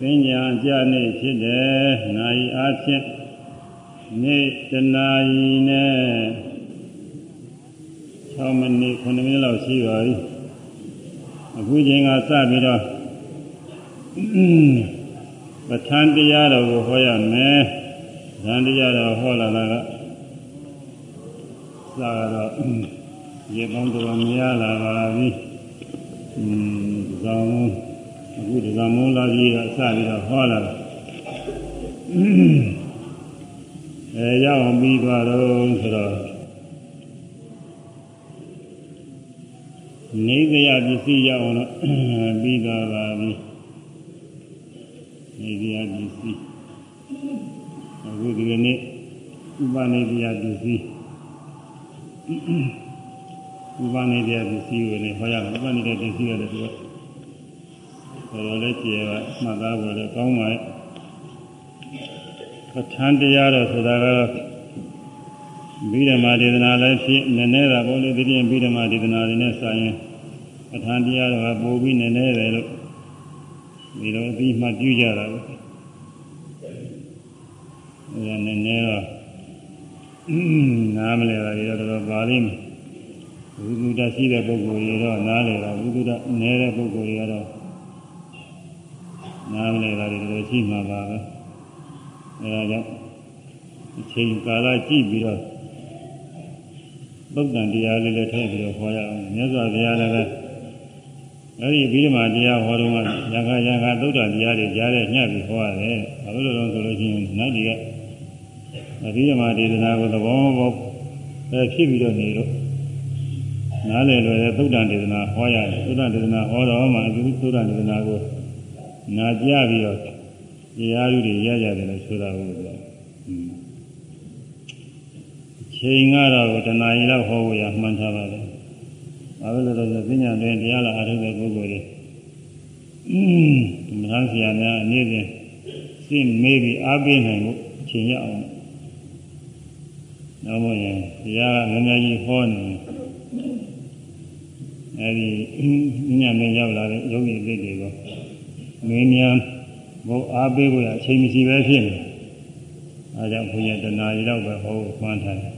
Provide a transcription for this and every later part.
ပညာကြနေဖြစ်တယ်နိုင်အားဖြင့်နေ့တနာရီနဲ့6မိနစ်9မိနစ်လောက်ရှိပါပြီအခုချိန်ကစပြီးတော့ပဋ္ဌာန်းတရားတော်ကိုဟောရမယ်။ဉာဏ်တရားတော်ဟောလာတာကစတော့ရေပေါင်းတော်များလာပါပြီ။อืมဇောင်း အခုဒီကမိုးလာကြီးကစပြီးတော့ဟောလာတာ။အဲရောက်အောင်ပြီးသွားတော့ဆိုတော့နေကြရပစ္စည်းရောက်အောင်တော့ပြီးသွားပါပြီ။နေတရားပစ္စည်းအခုဒီကနေ့ဥပနေတရားပစ္စည်းဥပနေတရားပစ္စည်းကိုလည်းဟောရမယ်ဥပနေတရားပစ္စည်းရတယ်သူက တော်တော်လေးကျေပါမှတ်သားဖို့လည်းကောင်းပါရဲ့ပဋ္ဌာန်းတရားတော်ဆိုတာကတော့ဘိဓမ္မာဒေသနာလည်းဖြစ်နည်းနည်းတာပေါ့လေဒီပြင်ဘိဓမ္မာဒေသနာတွေနဲ့ဆိုင်ရင်ပဋ္ဌာန်းတရားတော်ကပိုပြီးနည်းနည်းတယ်လို့ဒီလိုအပြီးမှပြုကြတာပဲအဲဒါနည်းနည်းတော့နားမလဲတာတွေတော့ပါလိမ့်မယ်ဘုသူတရှိတဲ့ပုဂ္ဂိုလ်တွေတော့နားလဲတာဘုသူတနည်းတဲ့ပုဂ္ဂိုလ်တွေကတော့ နားမလဲတာတွေတော့ရှိမှာပါပဲအဲဒါကြောင့်အချိန်ကာလကြည့်ပြီးတော့ပုဒ်တန်တရားလေးလည်းထည့်ပြီးတော့ခေါ်ရအောင်မြတ်စွာဘုရားလည်းပဲအဲ့ဒီပြီးမှတရားဟောတော့ကရခါရခါသုဒ္ဓတရားတွေကြားတဲ့ညှပ်ပြီးဟောရတယ်။ဘာလို့လဲဆိုလို့ရှိရင်နတ်တွေကအပြီးမှဒေသနာကိုသဘောပေါက်အဲဖြစ်ပြီးတော့နေတော့နားလည်လွယ်တဲ့သုဒ္ဓဒေသနာဟောရတယ်။သုဒ္ဓဒေသနာဟောတော့မှအခုသုဒ္ဓဒေသနာကို နာကြပြီးတော့တရားဥတွေရရတယ်လို့ဆိုတာဟုတ်တယ်။ချိန်ကတော့တဏှာကြီးတော့ဟောဖို့ရမှန်ထားပါတယ်။ဘာလို့လဲဆိုတော့ပညာတွင်တရားလာအားထုတ်တဲ့ပုဂ္ဂိုလ်တွေอืมမဟန်ဆရာများအနေနဲ့စိတ်မေးပြီးအားပေးနိုင်ဖို့အချိန်ရအောင်နောက်မှရင်တရားကငများကြီးဟောနေအဲဒီညညမရောက်လာတဲ့ယောဂီအသိတွေကို မင်းများဘုအားပေးဖို့အချိန်မရှိပဲဖြစ်နေအဲကြောင့်ဘုရားတဏှာရီတော့ပဲဟောဖို့မှန်းထားတယ်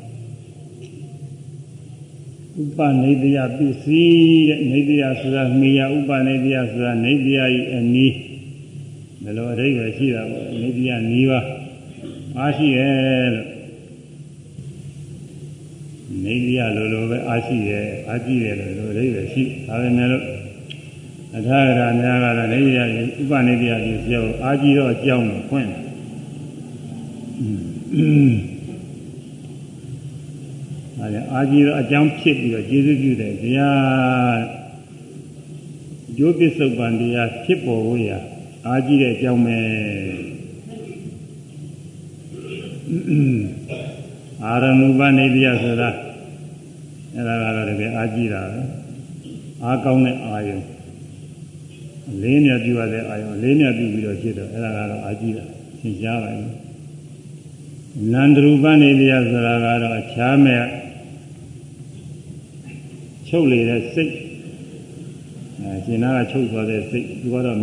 ဥပနိဒယပစ္စည်းတဲ့နိဒယဆိုတာမေယဥပနိဒယဆိုတာနိဒယဤအနည်းဘယ်လိုအဓိပ္ပာယ်ရှိတာပေါ့နိဒယနီးပါအားရှိရဲ့လို့နိဒယလိုလိုပဲအားရှိရဲ့အားကြည့်တယ်လို့အဓိပ္ပာယ်ရှိဒါပေမဲ့လို့ အထာဂရများကတော့နိဒယဥပနိဒယပစ္စည်းကိုအားကြည့်တော့အကြောင်းကိုဖွင့်တယ်အဲဒါအာကြီးတော့အကြောင်းဖြစ်ပြီးတော့ကျေးဇူးပြုတယ်တရားကျိုးပစ္စုပန်တရားဖြစ်ပေါ်ဖို့ရအာကြီးတဲ့အကြောင်းပဲအာရမုပနေတရားဆိုတာအဲဒါကတော့တကယ်အာကြီးတာပဲအာကောင်းတဲ့အာယုံ လေးမြတ်ပြုရတဲ့အာယုံလေးမြတ်ပြုပြီးတော့ဖြစ်တော့အဲဒါကတော့အာကြီးတာသင်ကြားပါမယ်နန္ဒရူပနေတရားဆိုတာကတော့အခြားမဲ့ချုပ်လေတဲ့စိတ်အဲရှင်နာကချုပ်သွားတဲ့စိတ်သူကတော့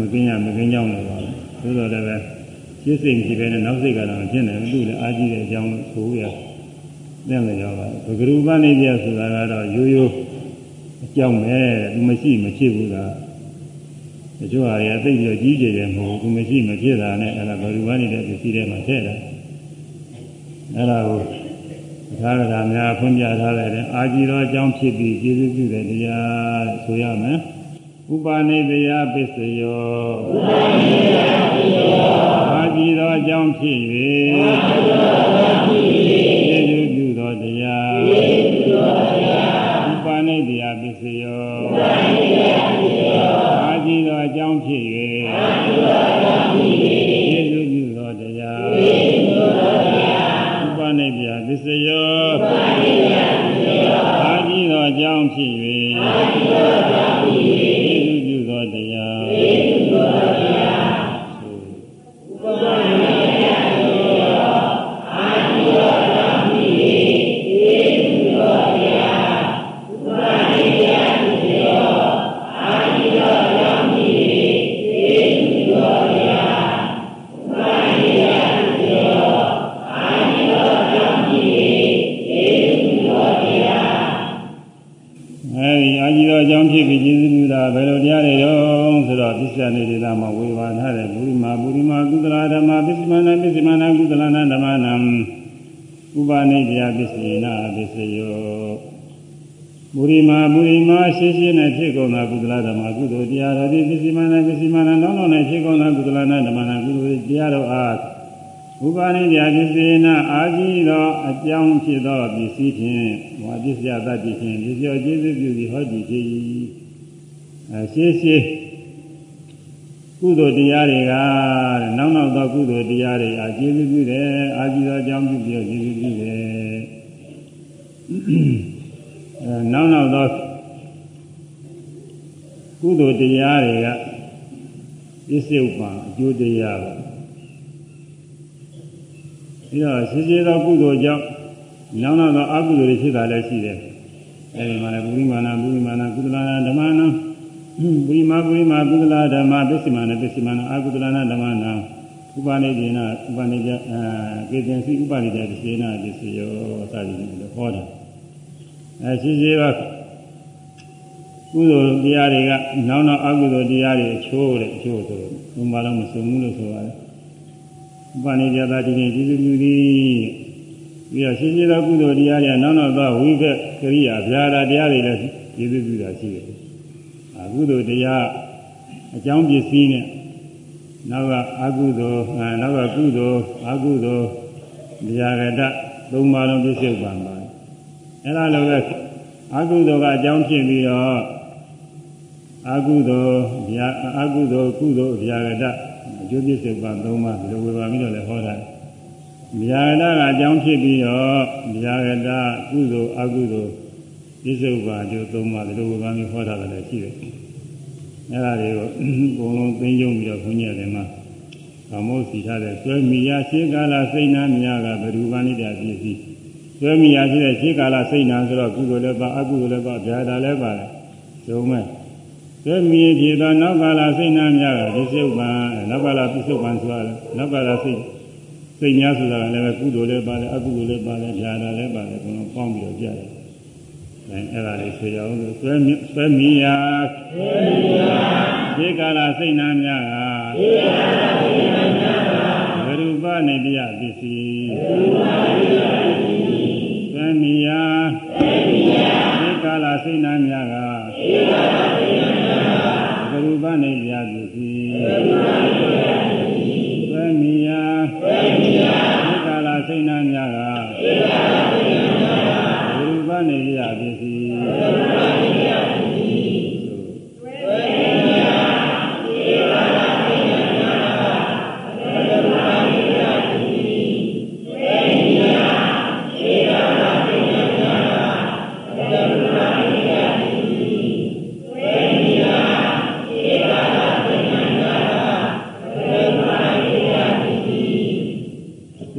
မကင်းရမကင်းကြောင်းလို့ပါဆိုတော့လည်းပဲရှင်းစိတ်မရှိဘဲနဲ့နောက်စိတ်ကတော့ဖြစ်နေဘူးသူလည်းအားကြီးတဲ့အကြောင်းလို့ဆိုရတဲ့လည်းရောပါဘဂရုပနိပြဆိုတာကတော့ရိုးရိုး အကြောင်းပဲသူမရှိမဖြစ်ဘူးလားတချို့ဟာတွေအသိပြီးကြီးကျယ်တယ်မဟုတ်ဘူးသူမရှိမဖြစ်တာနဲ့အဲ့ဒါဘဂရုပနေတဲ့ပစ္စည်းတွေမှာထည့်တာအဲ့ဒါကိုသာရတာများဖွင့်ပြထားတဲ့အာကြီးသောအကြောင်းဖြစ်ပြီးကျေးဇူးပြုတဲ့တရားဆိုရမယ်ဥပနိတရားပစ္စယောဥပနိတရားပစ္စယောအာကြီးသောအကြောင်းဖြစ်၍ ရှင်းရှင်းကုသိုလ်တရားတွေကတဲ့နောက်နောက်သောကုသိုလ်တရားတွေအာကျေးဇူးပြုတယ်အာကြီးသောအကြောင်းပြုပြီးကျေးဇူးပြုတယ်အဲနောက်နောက်သောကုသိုလ်တရားတွေကပစ္စုပန်အကျိုးတရားပဲပြီးတော့ရှိရှိသောကုသိုလ်ကြောင့်နောက်နောက်သောအကုသိုလ်တွေဖြစ်တာလည်းရှိတယ်အဲဒီမှာလည်းပုရိမာဏပုရိမာဏကုသလနာဓမ္မ နာပုရိမာပုရိမာကုသလဓမ္မပစ္စည်းမာနပစ္စည်းမာနအာကုသလနာဓမ္မနာဥပနိဒေနဥပနိဒအာကေတင်စီဥပနိဒေပစ္စေနာပစ္စယောစသည်ဖြင့်ဟောတာအဲရှိရှိကကုသိုလ်တရားတွေကနောက်နောက်အကုသိုလ်တရားတွေအချိုးတဲ့အချိုးဆိုတော့ဘုံမလုံးမစုံဘူးလို့ဆိုပါတယ်ဥပနိဒေသာဒီနေ့ကျေးဇူးပြုသည်ပြီးတော့ရှိရှိသောကုသိုလ်တရားတွေနောက်နောက်သောဝိဘက်ကရိယာဗျာဒတရားတွေလည်းကျေးဇူးပြုတာရှိတယ် အကုသိုလ်တရားအကြောင်းပစ္စည်းနဲ့နောက်ကအကုသိုလ်နောက်ကကုသိုလ်အကုသိုလ်ဗျာကတသုံးပါးလုံးပြည့်စုံပါမှာအဲ့ဒါလိုပဲအကုသိုလ်ကအကြောင်းဖြစ်ပြီးတော့အကုသိုလ်ဗျာအကုသိုလ်ကုသိုလ်ဗျာကတအကျိုးပြည့်စုံပါသုံးပါးဒီလိုဝေဘာပြီးတော့လည်းဟောတာဗျာကတကအကြောင်းဖြစ်ပြီးတော့ဗျာကတကုသိုလ်အကုသိုလ်ပြစ္ဆုတ်ပါအကျိုးသုံးပါးဒီလိုဝေဘာပြီးဟောတာလည်းရှိတယ် အဲ့ဒါတွေကိုဘုံလုံးသိမ့်ယုံပြီးတော့ဘုန်းကြီးတွေမှာဗမောစီထားတဲ့ဆွဲမီယာရှေးကာလစိတ်နာမြာကဘဒုပဏိတပစ္စည်းဆွဲမီယာရှိတဲ့ရှေးကာလစိတ်နာဆိုတော့ကုသိုလ်လည်းပါအကုသိုလ်လည်းပါဗျာတာလည်းပါတယ်ဒုံမဲ့ဆွဲမီယာဖြစ်သောနောက်ကာလစိတ်နာမြာကပစ္စုပန်နောက်ကာလပစ္စုပန်ဆိုရတယ်နောက်ကာလစိတ်စိတ်များဆိုတာလည်းပဲကုသိုလ်လည်းပါတယ်အကုသိုလ်လည်းပါတယ်ဗျာတာလည်းပါတယ်ဘုံလုံးပေါင်းပြီးတော့ကြားတယ် အဲအဲ့ဒါလေးဆိုရအောင်လို့ဆွဲဆွဲမီယာဆွဲမီယာဒီကာလစိတ်နာများကဒီကာလစိတ်နာများကဘရူပနေတယပစ္စည်းဘရူပနေတယပစ္စည်းဆွဲမီယာဆွဲမီယာဒီကာလစိတ်နာများကဒီကာလစိတ်နာများကဘရူပနေတယပစ္စည်းဘရူပနေတယပ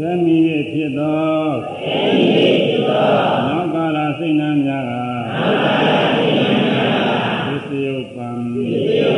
သမီးဖြစ်သောသမီးဖြစ်သောနောက်ကလာစိတ်နှမ်းများကနောက်ကလာစိတ်နှမ်းများကသစ္စယုပံသစ္စယု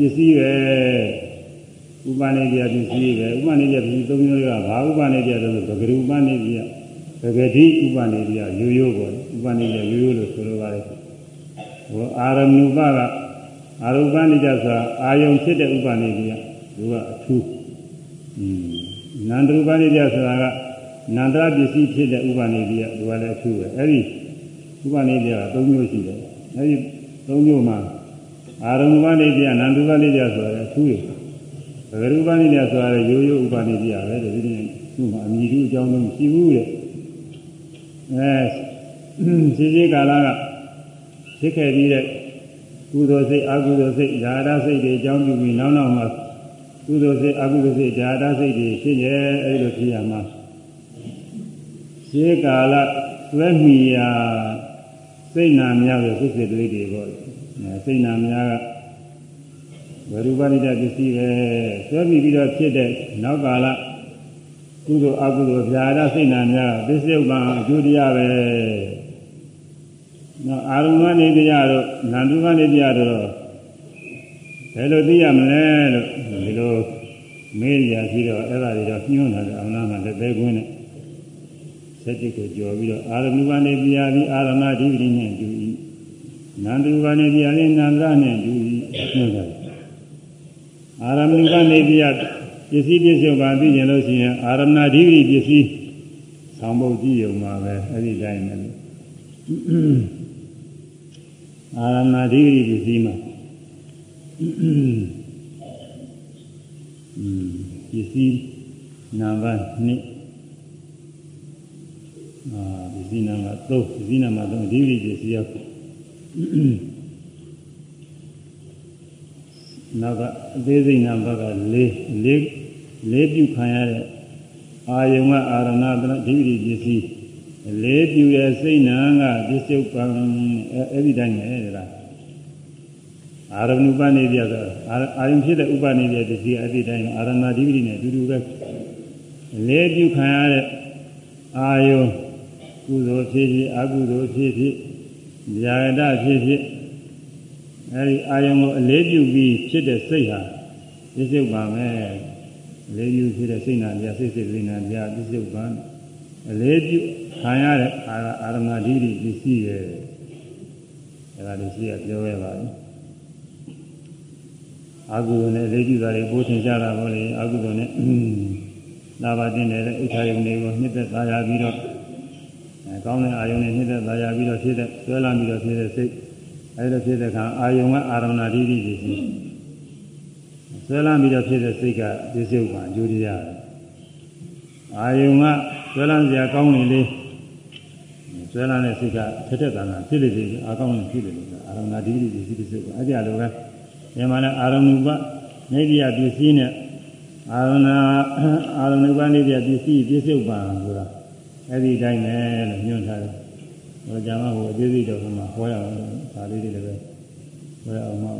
ပစ္စည်းပဲဥပနိဒေယပစ္စည်းပဲဥပနိဒေယပစ္စည်းသုံးမျိုးကဘာဥပနိဒေယလဲဆိုပဂရုဥပနိဒေယပဂတိဥပနိဒေယရိုးရိုးပေါ့ဥပနိဒေယရိုးရိုးလို့ဆိုလိုပါတယ်ဟိုအာရမဏုပကအာရုပနိဒေယဆိုတာအာယုံဖြစ်တဲ့ဥပနိဒေယသူကအထူးอืมနန္တရူပနိဒေယဆိုတာကနန္တရပစ္စည်းဖြစ်တဲ့ဥပနိဒေယသူကလည်းအထူးပဲအဲ့ဒီဥပနိဒေယက၃မျိုးရှိတယ်အဲ့ဒီ၃မျိုးမှာ အာရုံဥပနိဒေယနန္တုပနိဒေယဆိုတာလည်းအထူးတယ်ဘဂရူပနိဒေယဆိုတာလည်းရိုးရိုးဥပနိဒေယပဲဒီလိုမျိုးသူ့မှာအမြည်တူအကြောင်းလုံးရှိဘူးတဲ့အဲရှိရှိကာလကဖြစ်ခဲ့ပြီးတဲ့ကုသိုလ်စိတ်အကုသိုလ်စိတ်ဓာတာစိတ်တွေအကြောင်းပြုပြီးနောက်နောက်မှာကုသိုလ်စိတ်အကုသိုလ်စိတ်ဓာတာစိတ်တွေဖြစ်ရဲ့အဲဒီလိုဖြစ်ရမှာရှေးကာလသွဲမိရာစိတ်နာများရဲ့စိတ်စိတ်တွေတွေပေါ့ စိတ်နာများကဝရူပနိဒပစ္စည်းပဲသွဲမိပြီးတော့ဖြစ်တဲ့နောက်ကာလကုသိုလ်အကုသိုလ်ဖြာရစိတ်နာများပစ္စယုတ်ကအကျိုးတရားပဲနော်အာရုံကနေတရားတော့နန္ဒုကနေတရားတော့ဘယ်လိုသိရမလဲလို့ဒီလိုမေးရရှိတော့အဲ့ဒါတွေတော့ညှိုးလာတယ်အောင်နာမှာလက်သေးကွင်းနဲ့ဆက်တိကိုကြော်ပြီးတော့အာရမဏကနေပြာပြီးအာရမဓိပတိနဲ့တူ၏ နန္တုကနေပြာလေးနန္ဒနဲ့တူ၏ညှိုးတယ်အာရမဏကနေပြာပစ္စည်းပစ္စည်းပါသိရင်လို့ရှိရင်အာရမဏဓိပတိပစ္စည်းဆောင်ဖို့ကြည့်ရုံပါပဲအဲ့ဒီတိုင်းနဲ့အာရမဏဓိပတိပစ္စည်းမှာပစ္စည်းနံပါတ်2အာပစ္စည်းနံပါတ်3ပစ္စည်းနံပါတ်3ဒီလိုပစ္စည်းရောက် နောက်ကအသေးစိတ်နံပါတ်က4 4 4ပြုခံရတဲ့အာယုံကအာရဏတနာဒီလိုပစ္စည်းလေးပြုရဲ့စိတ်နာကပစ္စုပန်အဲ့ဒီတိုင်းပဲလားအာရမဏုပနိပြဆိုအာယုံဖြစ်တဲ့ဥပနိပြတစီအတိတိုင်းအာရဏဓိပတိနဲ့အတူတူပဲလေးပြုခံရတဲ့အာယုံကုသိုလ်ဖြစ်ဖြစ်အကုသိုလ်ဖြစ်ဖြစ် ဉာဏ်ဖြစ်ဖြစ်အဲဒီအာယုံကိုအလေးပြုပြီးဖြစ်တဲ့စိတ်ဟာပြစ္ဆုတ်ပါမယ်အလေးပြုဖြစ်တဲ့စိတ်နာပြစိတ်စိတ်လေးနာပြပြစ္ဆုတ်ပါအလေးပြုခံရတဲ့အာရမဏဓိပတိပစ္စည်းရဲ့အဲဒါလေးရှိရပြောရပါမယ်အာဟုဇုနဲ့လေးကျူတာတွေပိုးထင်ရှားတာပေါ့လေအာဟုဇုနဲ့လာပါတင်တဲ့အိဋ္ဌာယုန်တွေကိုနှစ်သက်သာယာပြီးတော့အဲ ကောင်းတဲ့အာယုန်နဲ့နှစ်သက်သာယာပြီးတော့ဖြစ်တဲ့ဆွဲလာပြီးတော့ဖြစ်တဲ့စိတ်အဲဒီလိုဖြစ်တဲ့အခါအာယုန်ကအာရမဏဓိဋ္ဌိဖြစ်ရှိဆွဲလာပြီးတော့ဖြစ်တဲ့စိတ်ကပြစ္ဆုတ်ပါအကျိုးတရားအာယုန်ကဆွဲလာစရာကောင်းနေလေဆွဲလာတဲ့စိတ်ကထက်ထက်တန်တန်ဖြစ်လေလေအာကောင်းနေဖြစ်လေလေအာရမဏဓိဋ္ဌိဖြစ်ရှိတဲ့စိတ်ကအဲဒီအလိုပဲဒီမှာလည်းအာရမဏုပနေပြပစ္စည်းနဲ့အာရဏအာရမဏုပနေပြပစ္စည်းပြစ္ဆုတ်ပါဆိုတာ အဲ့ဒီတိုင်းပဲလို့ညွှန်ထားတယ်။ဟိုကြာမှဟိုအသေးစိတ်တော့ဟိုမှာဟောရအောင်ဒါလေးတွေလည်းပဲဟောရအောင်ပါ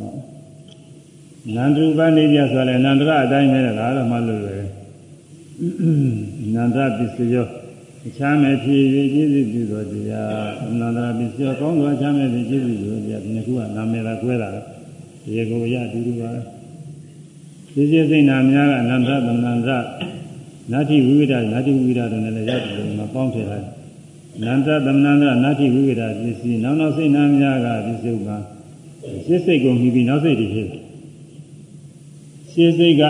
နန္ဒရူပနေပြဆိုလည်းနန္ဒရအတိုင်းပဲဒါတော့မှလို့ပဲနန္ဒပစ္စယောအခြားမဲ့ဖြစ်ဖြစ်ကျေးဇူးပြုတော်တရားနန္ဒရပစ္စယောကောင်းသောအခြားမဲ့ဖြစ်ကျေးဇူးပြုတော်တရားဒီနှစ်ခုကနာမည်သာကွဲတာရေကိုရအတူတူပါသိစေစိတ်နာများကအနန္တသမန္တ နာတိဝိဝိဒနာတိဝိဝိဒတို့နဲ့လည်းရတယ်လို့မပေါင်းထည့်ထားတယ်။နန္တသမန္တနာတိဝိဝိဒပစ္စည်းနောက်နောက်စိတ်နာများကပစ္စုပန်စိတ်စိတ်ကိုမြည်ပြီးနောက်စိတ်တွေဖြစ်တယ်။ရှင်းစိတ်က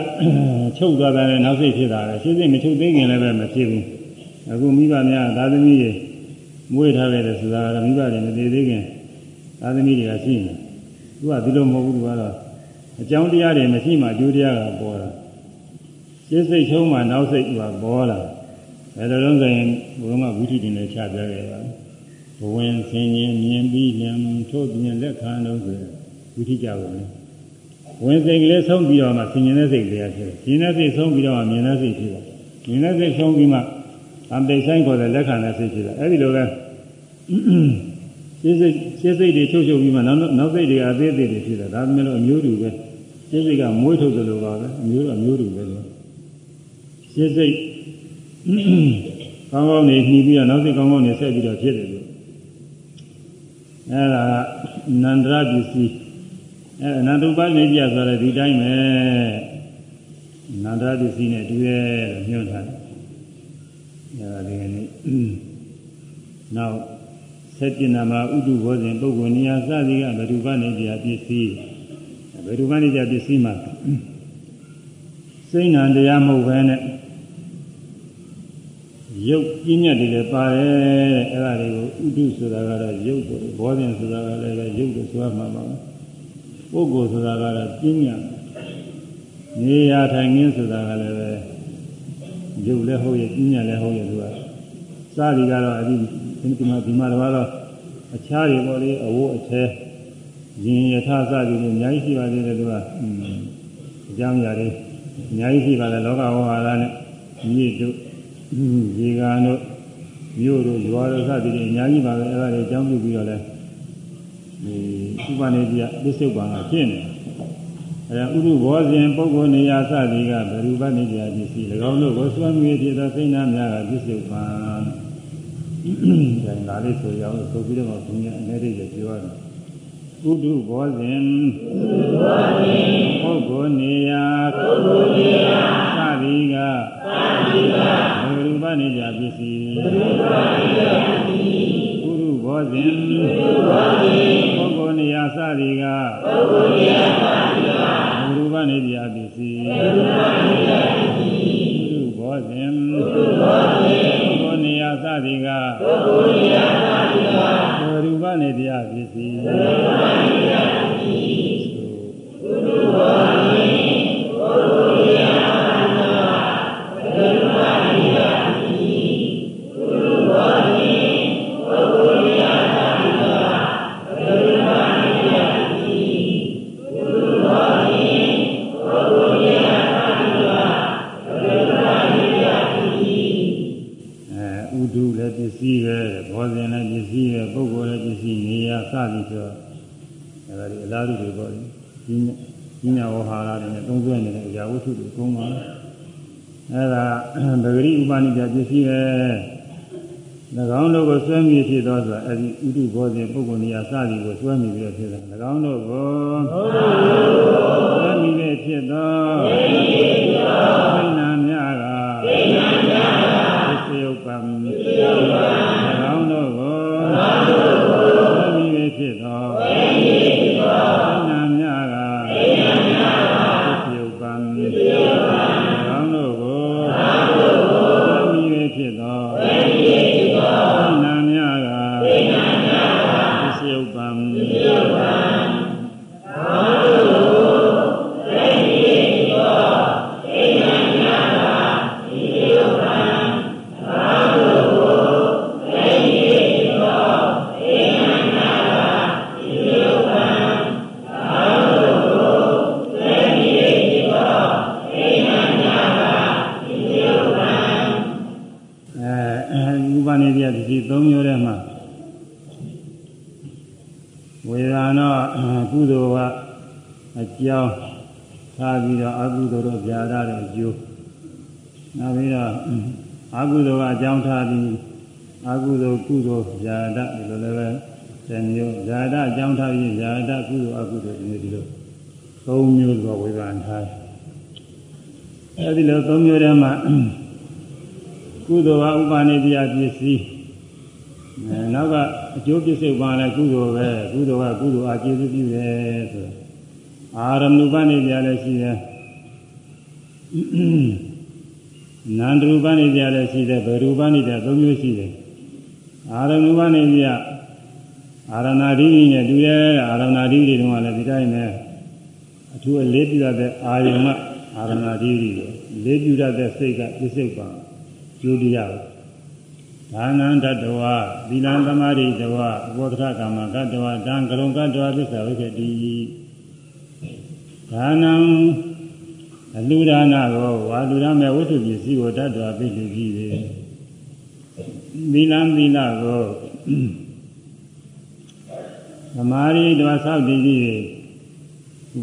ချုပ်သွားတယ်နောက်စိတ်ဖြစ်တာလေရှင်းစိတ်မချုပ်သေးခင်လည်းပဲမဖြစ်ဘူး။အခုမိဘများသာသမီတွေမွေးထားခဲ့တယ်ဆိုတာကမိဘတွေမသေးသေးခင်သာသမီတွေကရှိနေတယ်။သူကဒီလိုမဟုတ်ဘူးသူကတော့အကြောင်းတရားတွေမရှိမှအကျိုးတရားကပေါ်တာ စိတ်စိတ်ချုံးမှနောက်စိတ်ကပေါ်လာအဲဒါလုံးဆိုရင်ဘုရားကဝိသုတင်နဲ့ချပြခဲ့ပါဘဝင်ဆင်ရင်မြင်ပြီးလံထို့ပြင်လက်ခံလို့ဆိုဝိသုကြပါလေဝင်စိတ်ကလေးဆုံးပြီးတော့မှဆင်ញင်တဲ့စိတ်ကလေးဖြစ်တယ်။မြင်တဲ့စိတ်ဆုံးပြီးတော့မှမြင်တဲ့စိတ်ဖြစ်တယ်။မြင်တဲ့စိတ်ဆုံးပြီးမှအံပိတ်ဆိုင်ခေါ်တဲ့လက်ခံတဲ့စိတ်ဖြစ်တယ်။အဲဒီလိုပဲရှင်းစိတ်ရှင်းစိတ်တွေချုပ်ချုပ်ပြီးမှနောက်နောက်စိတ်တွေအသေးသေးတွေဖြစ်တယ်ဒါပေမဲ့လို့အမျိုးတူပဲရှင်းစိတ်ကမွေးထုတ်သလိုပါပဲအမျိုးတော့အမျိုးတူပဲလို့ ရှင်းစိတ်ကောင်းကောင်းနေနှီးပြီးတော့နောက်စိတ်ကောင်းကောင်းနေဆက်ပြီးတော့ဖြစ်တယ်လို့အဲဒါကနန္ဒရပစ္စည်းအဲအနန္တုပနေပြဆိုတဲ့ဒီတိုင်းပဲနန္ဒရပစ္စည်းနဲ့တူရဲ့ညွှန်ထားတယ်အဲဒါဒီကနေ့နောက်ဆက်ပြနာမှာဥဒုဘောဇဉ်ပုဂ္ဂိုလ်နေရာစသည်ကဘဒုပနေကြပစ္စည်းဘဒုပနေကြပစ္စည်းမှာ စိတ်နံတရားမဟုတ်ဘဲနဲ့ရုပ်ပြည့်ညက်တွေလည်းပါတယ်အဲ့ဒါတွေကိုဥဒုဆိုတာကတော့ရုပ်ပေါ့ဘောဇဉ်ဆိုတာကလည်းပဲရုပ်ကိုဆိုရမှာပါပုဂ္ဂိုလ်ဆိုတာကတော့ပြည့်ညက်နေရာထိုင်ငင်းဆိုတာကလည်းပဲရုပ်လည်းဟုတ်ရဲ့ပြည့်ညက်လည်းဟုတ်ရဲ့သူကစသည်ကတော့အဒီဒီမှာဒီမှာတော့အခြားတွေပေါ့လေအဝတ်အထည်ရင်ယထာစသည်တွေအများကြီးရှိပါသေးတယ်သူကအကြောင်းအရာတွေ အများကြီးရှိပါတယ်လောကဝါဟာရနဲ့မြစ်တို့ရေကန်တို့မြို့တို့ရွာတို့စသည်ဖြင့်အများကြီးပါပဲအဲ့ဒါတွေအကြောင်းပြုပြီးတော့လဲဒီဥပနိတိယပစ္စုပန်ကဖြစ်နေတယ်အဲဥရုဘောဇဉ်ပုဂ္ဂိုလ်နေရာစသည်ကဘရူပနိတိယပစ္စည်း၎င်းတို့ကိုစွမ်းမြည်ဖြစ်သောစိတ်နာများကပစ္စုပန်ဒါငါလေးဆိုရအောင်ဆိုပြီးတော့ဘုရားအနေနဲ့ပြောရတယ် ဥဒုဘောဇဉ်ပုဂ္ဂိုလ်နေရာစသည်ကဘရူပနိတိယပစ္စည်းဥရုဘောဇဉ်ပုဂ္ဂိုလ်နေရာစသည်ကဘရူပနိတိယပစ္စည်းဥရုဘောဇဉ်ပုဂ္ဂိုလ်နေရာစသည်ကဘရူပနိတိယပစ္စည်း သုံးဆွဲနေတဲ့အရာဝတ္ထုတွေအကုန်ပါအဲဒါဗဂရိဥပနိဒပစ္စည်းပဲ၎င်းတို့ကိုဆွဲမိဖြစ်သောဆိုတာအဲဒီဥဒုဘောဇင်ပုဂ္ဂိုလ်နေရာစသည်ကိုဆွဲမိပြီးတော့ဖြစ်တာ၎င်းတို့ကိုဆွဲမိပြီးဖြစ်သောသိဏများကသိဏများကသစ္ယုပ္ပံ၎င်းတို့ကိုဆွဲမိပြီးဖြစ်သောသိဏများကသစ္ယုပ္ပံ၎င်းတို့ကိုဆွဲမိပြီးဖြစ်သောသိဏများကသစ္ယုပ္ပံအဲဥပနိဒေယဒီ၃မျိုးထဲမှာဝေဒနာကုသိုလ်ကအကြောင်းထားပြီးတော့အကုသိုလ်တို့ကြာရတဲ့အကျိုးနောက်ပြီးတော့အကုသိုလ်ကအကြောင်းထားပြီးအကုသိုလ်ကုသိုလ်ကြာရဒီလိုလည်းပဲသင်မျိုးကြာရအကြောင်းထားပြီးကြာရကုသိုလ်အကုသိုလ်ဒီလိုဒီလို၃မျိုးသောဝေဒနာထားအဲဒီလို၃မျိုးထဲမှာကုသိုလ်ကဥပနိဒေယပစ္စည်းအဲနောက်ကအကျိုးပ စ္စုပန်လည်းကုသိုလ်ပဲကုသိုလ်ကကုသိုလ်အကျေစုပြုတယ်ဆိုအာရမဏုပနိဒေယလည်းရှိတယ်နန္ဒရူပနိဒေယလည်းရှိတယ်ဗရူပနိဒေယသုံးမျိုးရှိတယ်အာရမဏုပနိဒေယအာရဏာဓိဋ္ဌိနဲ့တူတယ်အာရဏာဓိဋ္ဌိတုန်းကလည်းဒီတိုင်းပဲအထူးအလေးပြုရတဲ့အာယုံကအာရဏာဓိဋ္ဌိကိုလေးပြုရတဲ့စိတ်ကပစ္စုပန်ကျိုးတရား ဒါနံတတဝသီလံသမာဓိတဝဘောဓရကာမကတဝဒံကရုံကတဝသစ္စာဝိကတိဒါနံအလူဒါနကိုဝါလူရမဲ့ဝိတ္ထုပစ္စည်းကိုတတ်တော်ပြည့်စုံကြည့်တယ်သီလံသီလကိုသမာဓိတဝဆောက်တည်ကြည့်တယ်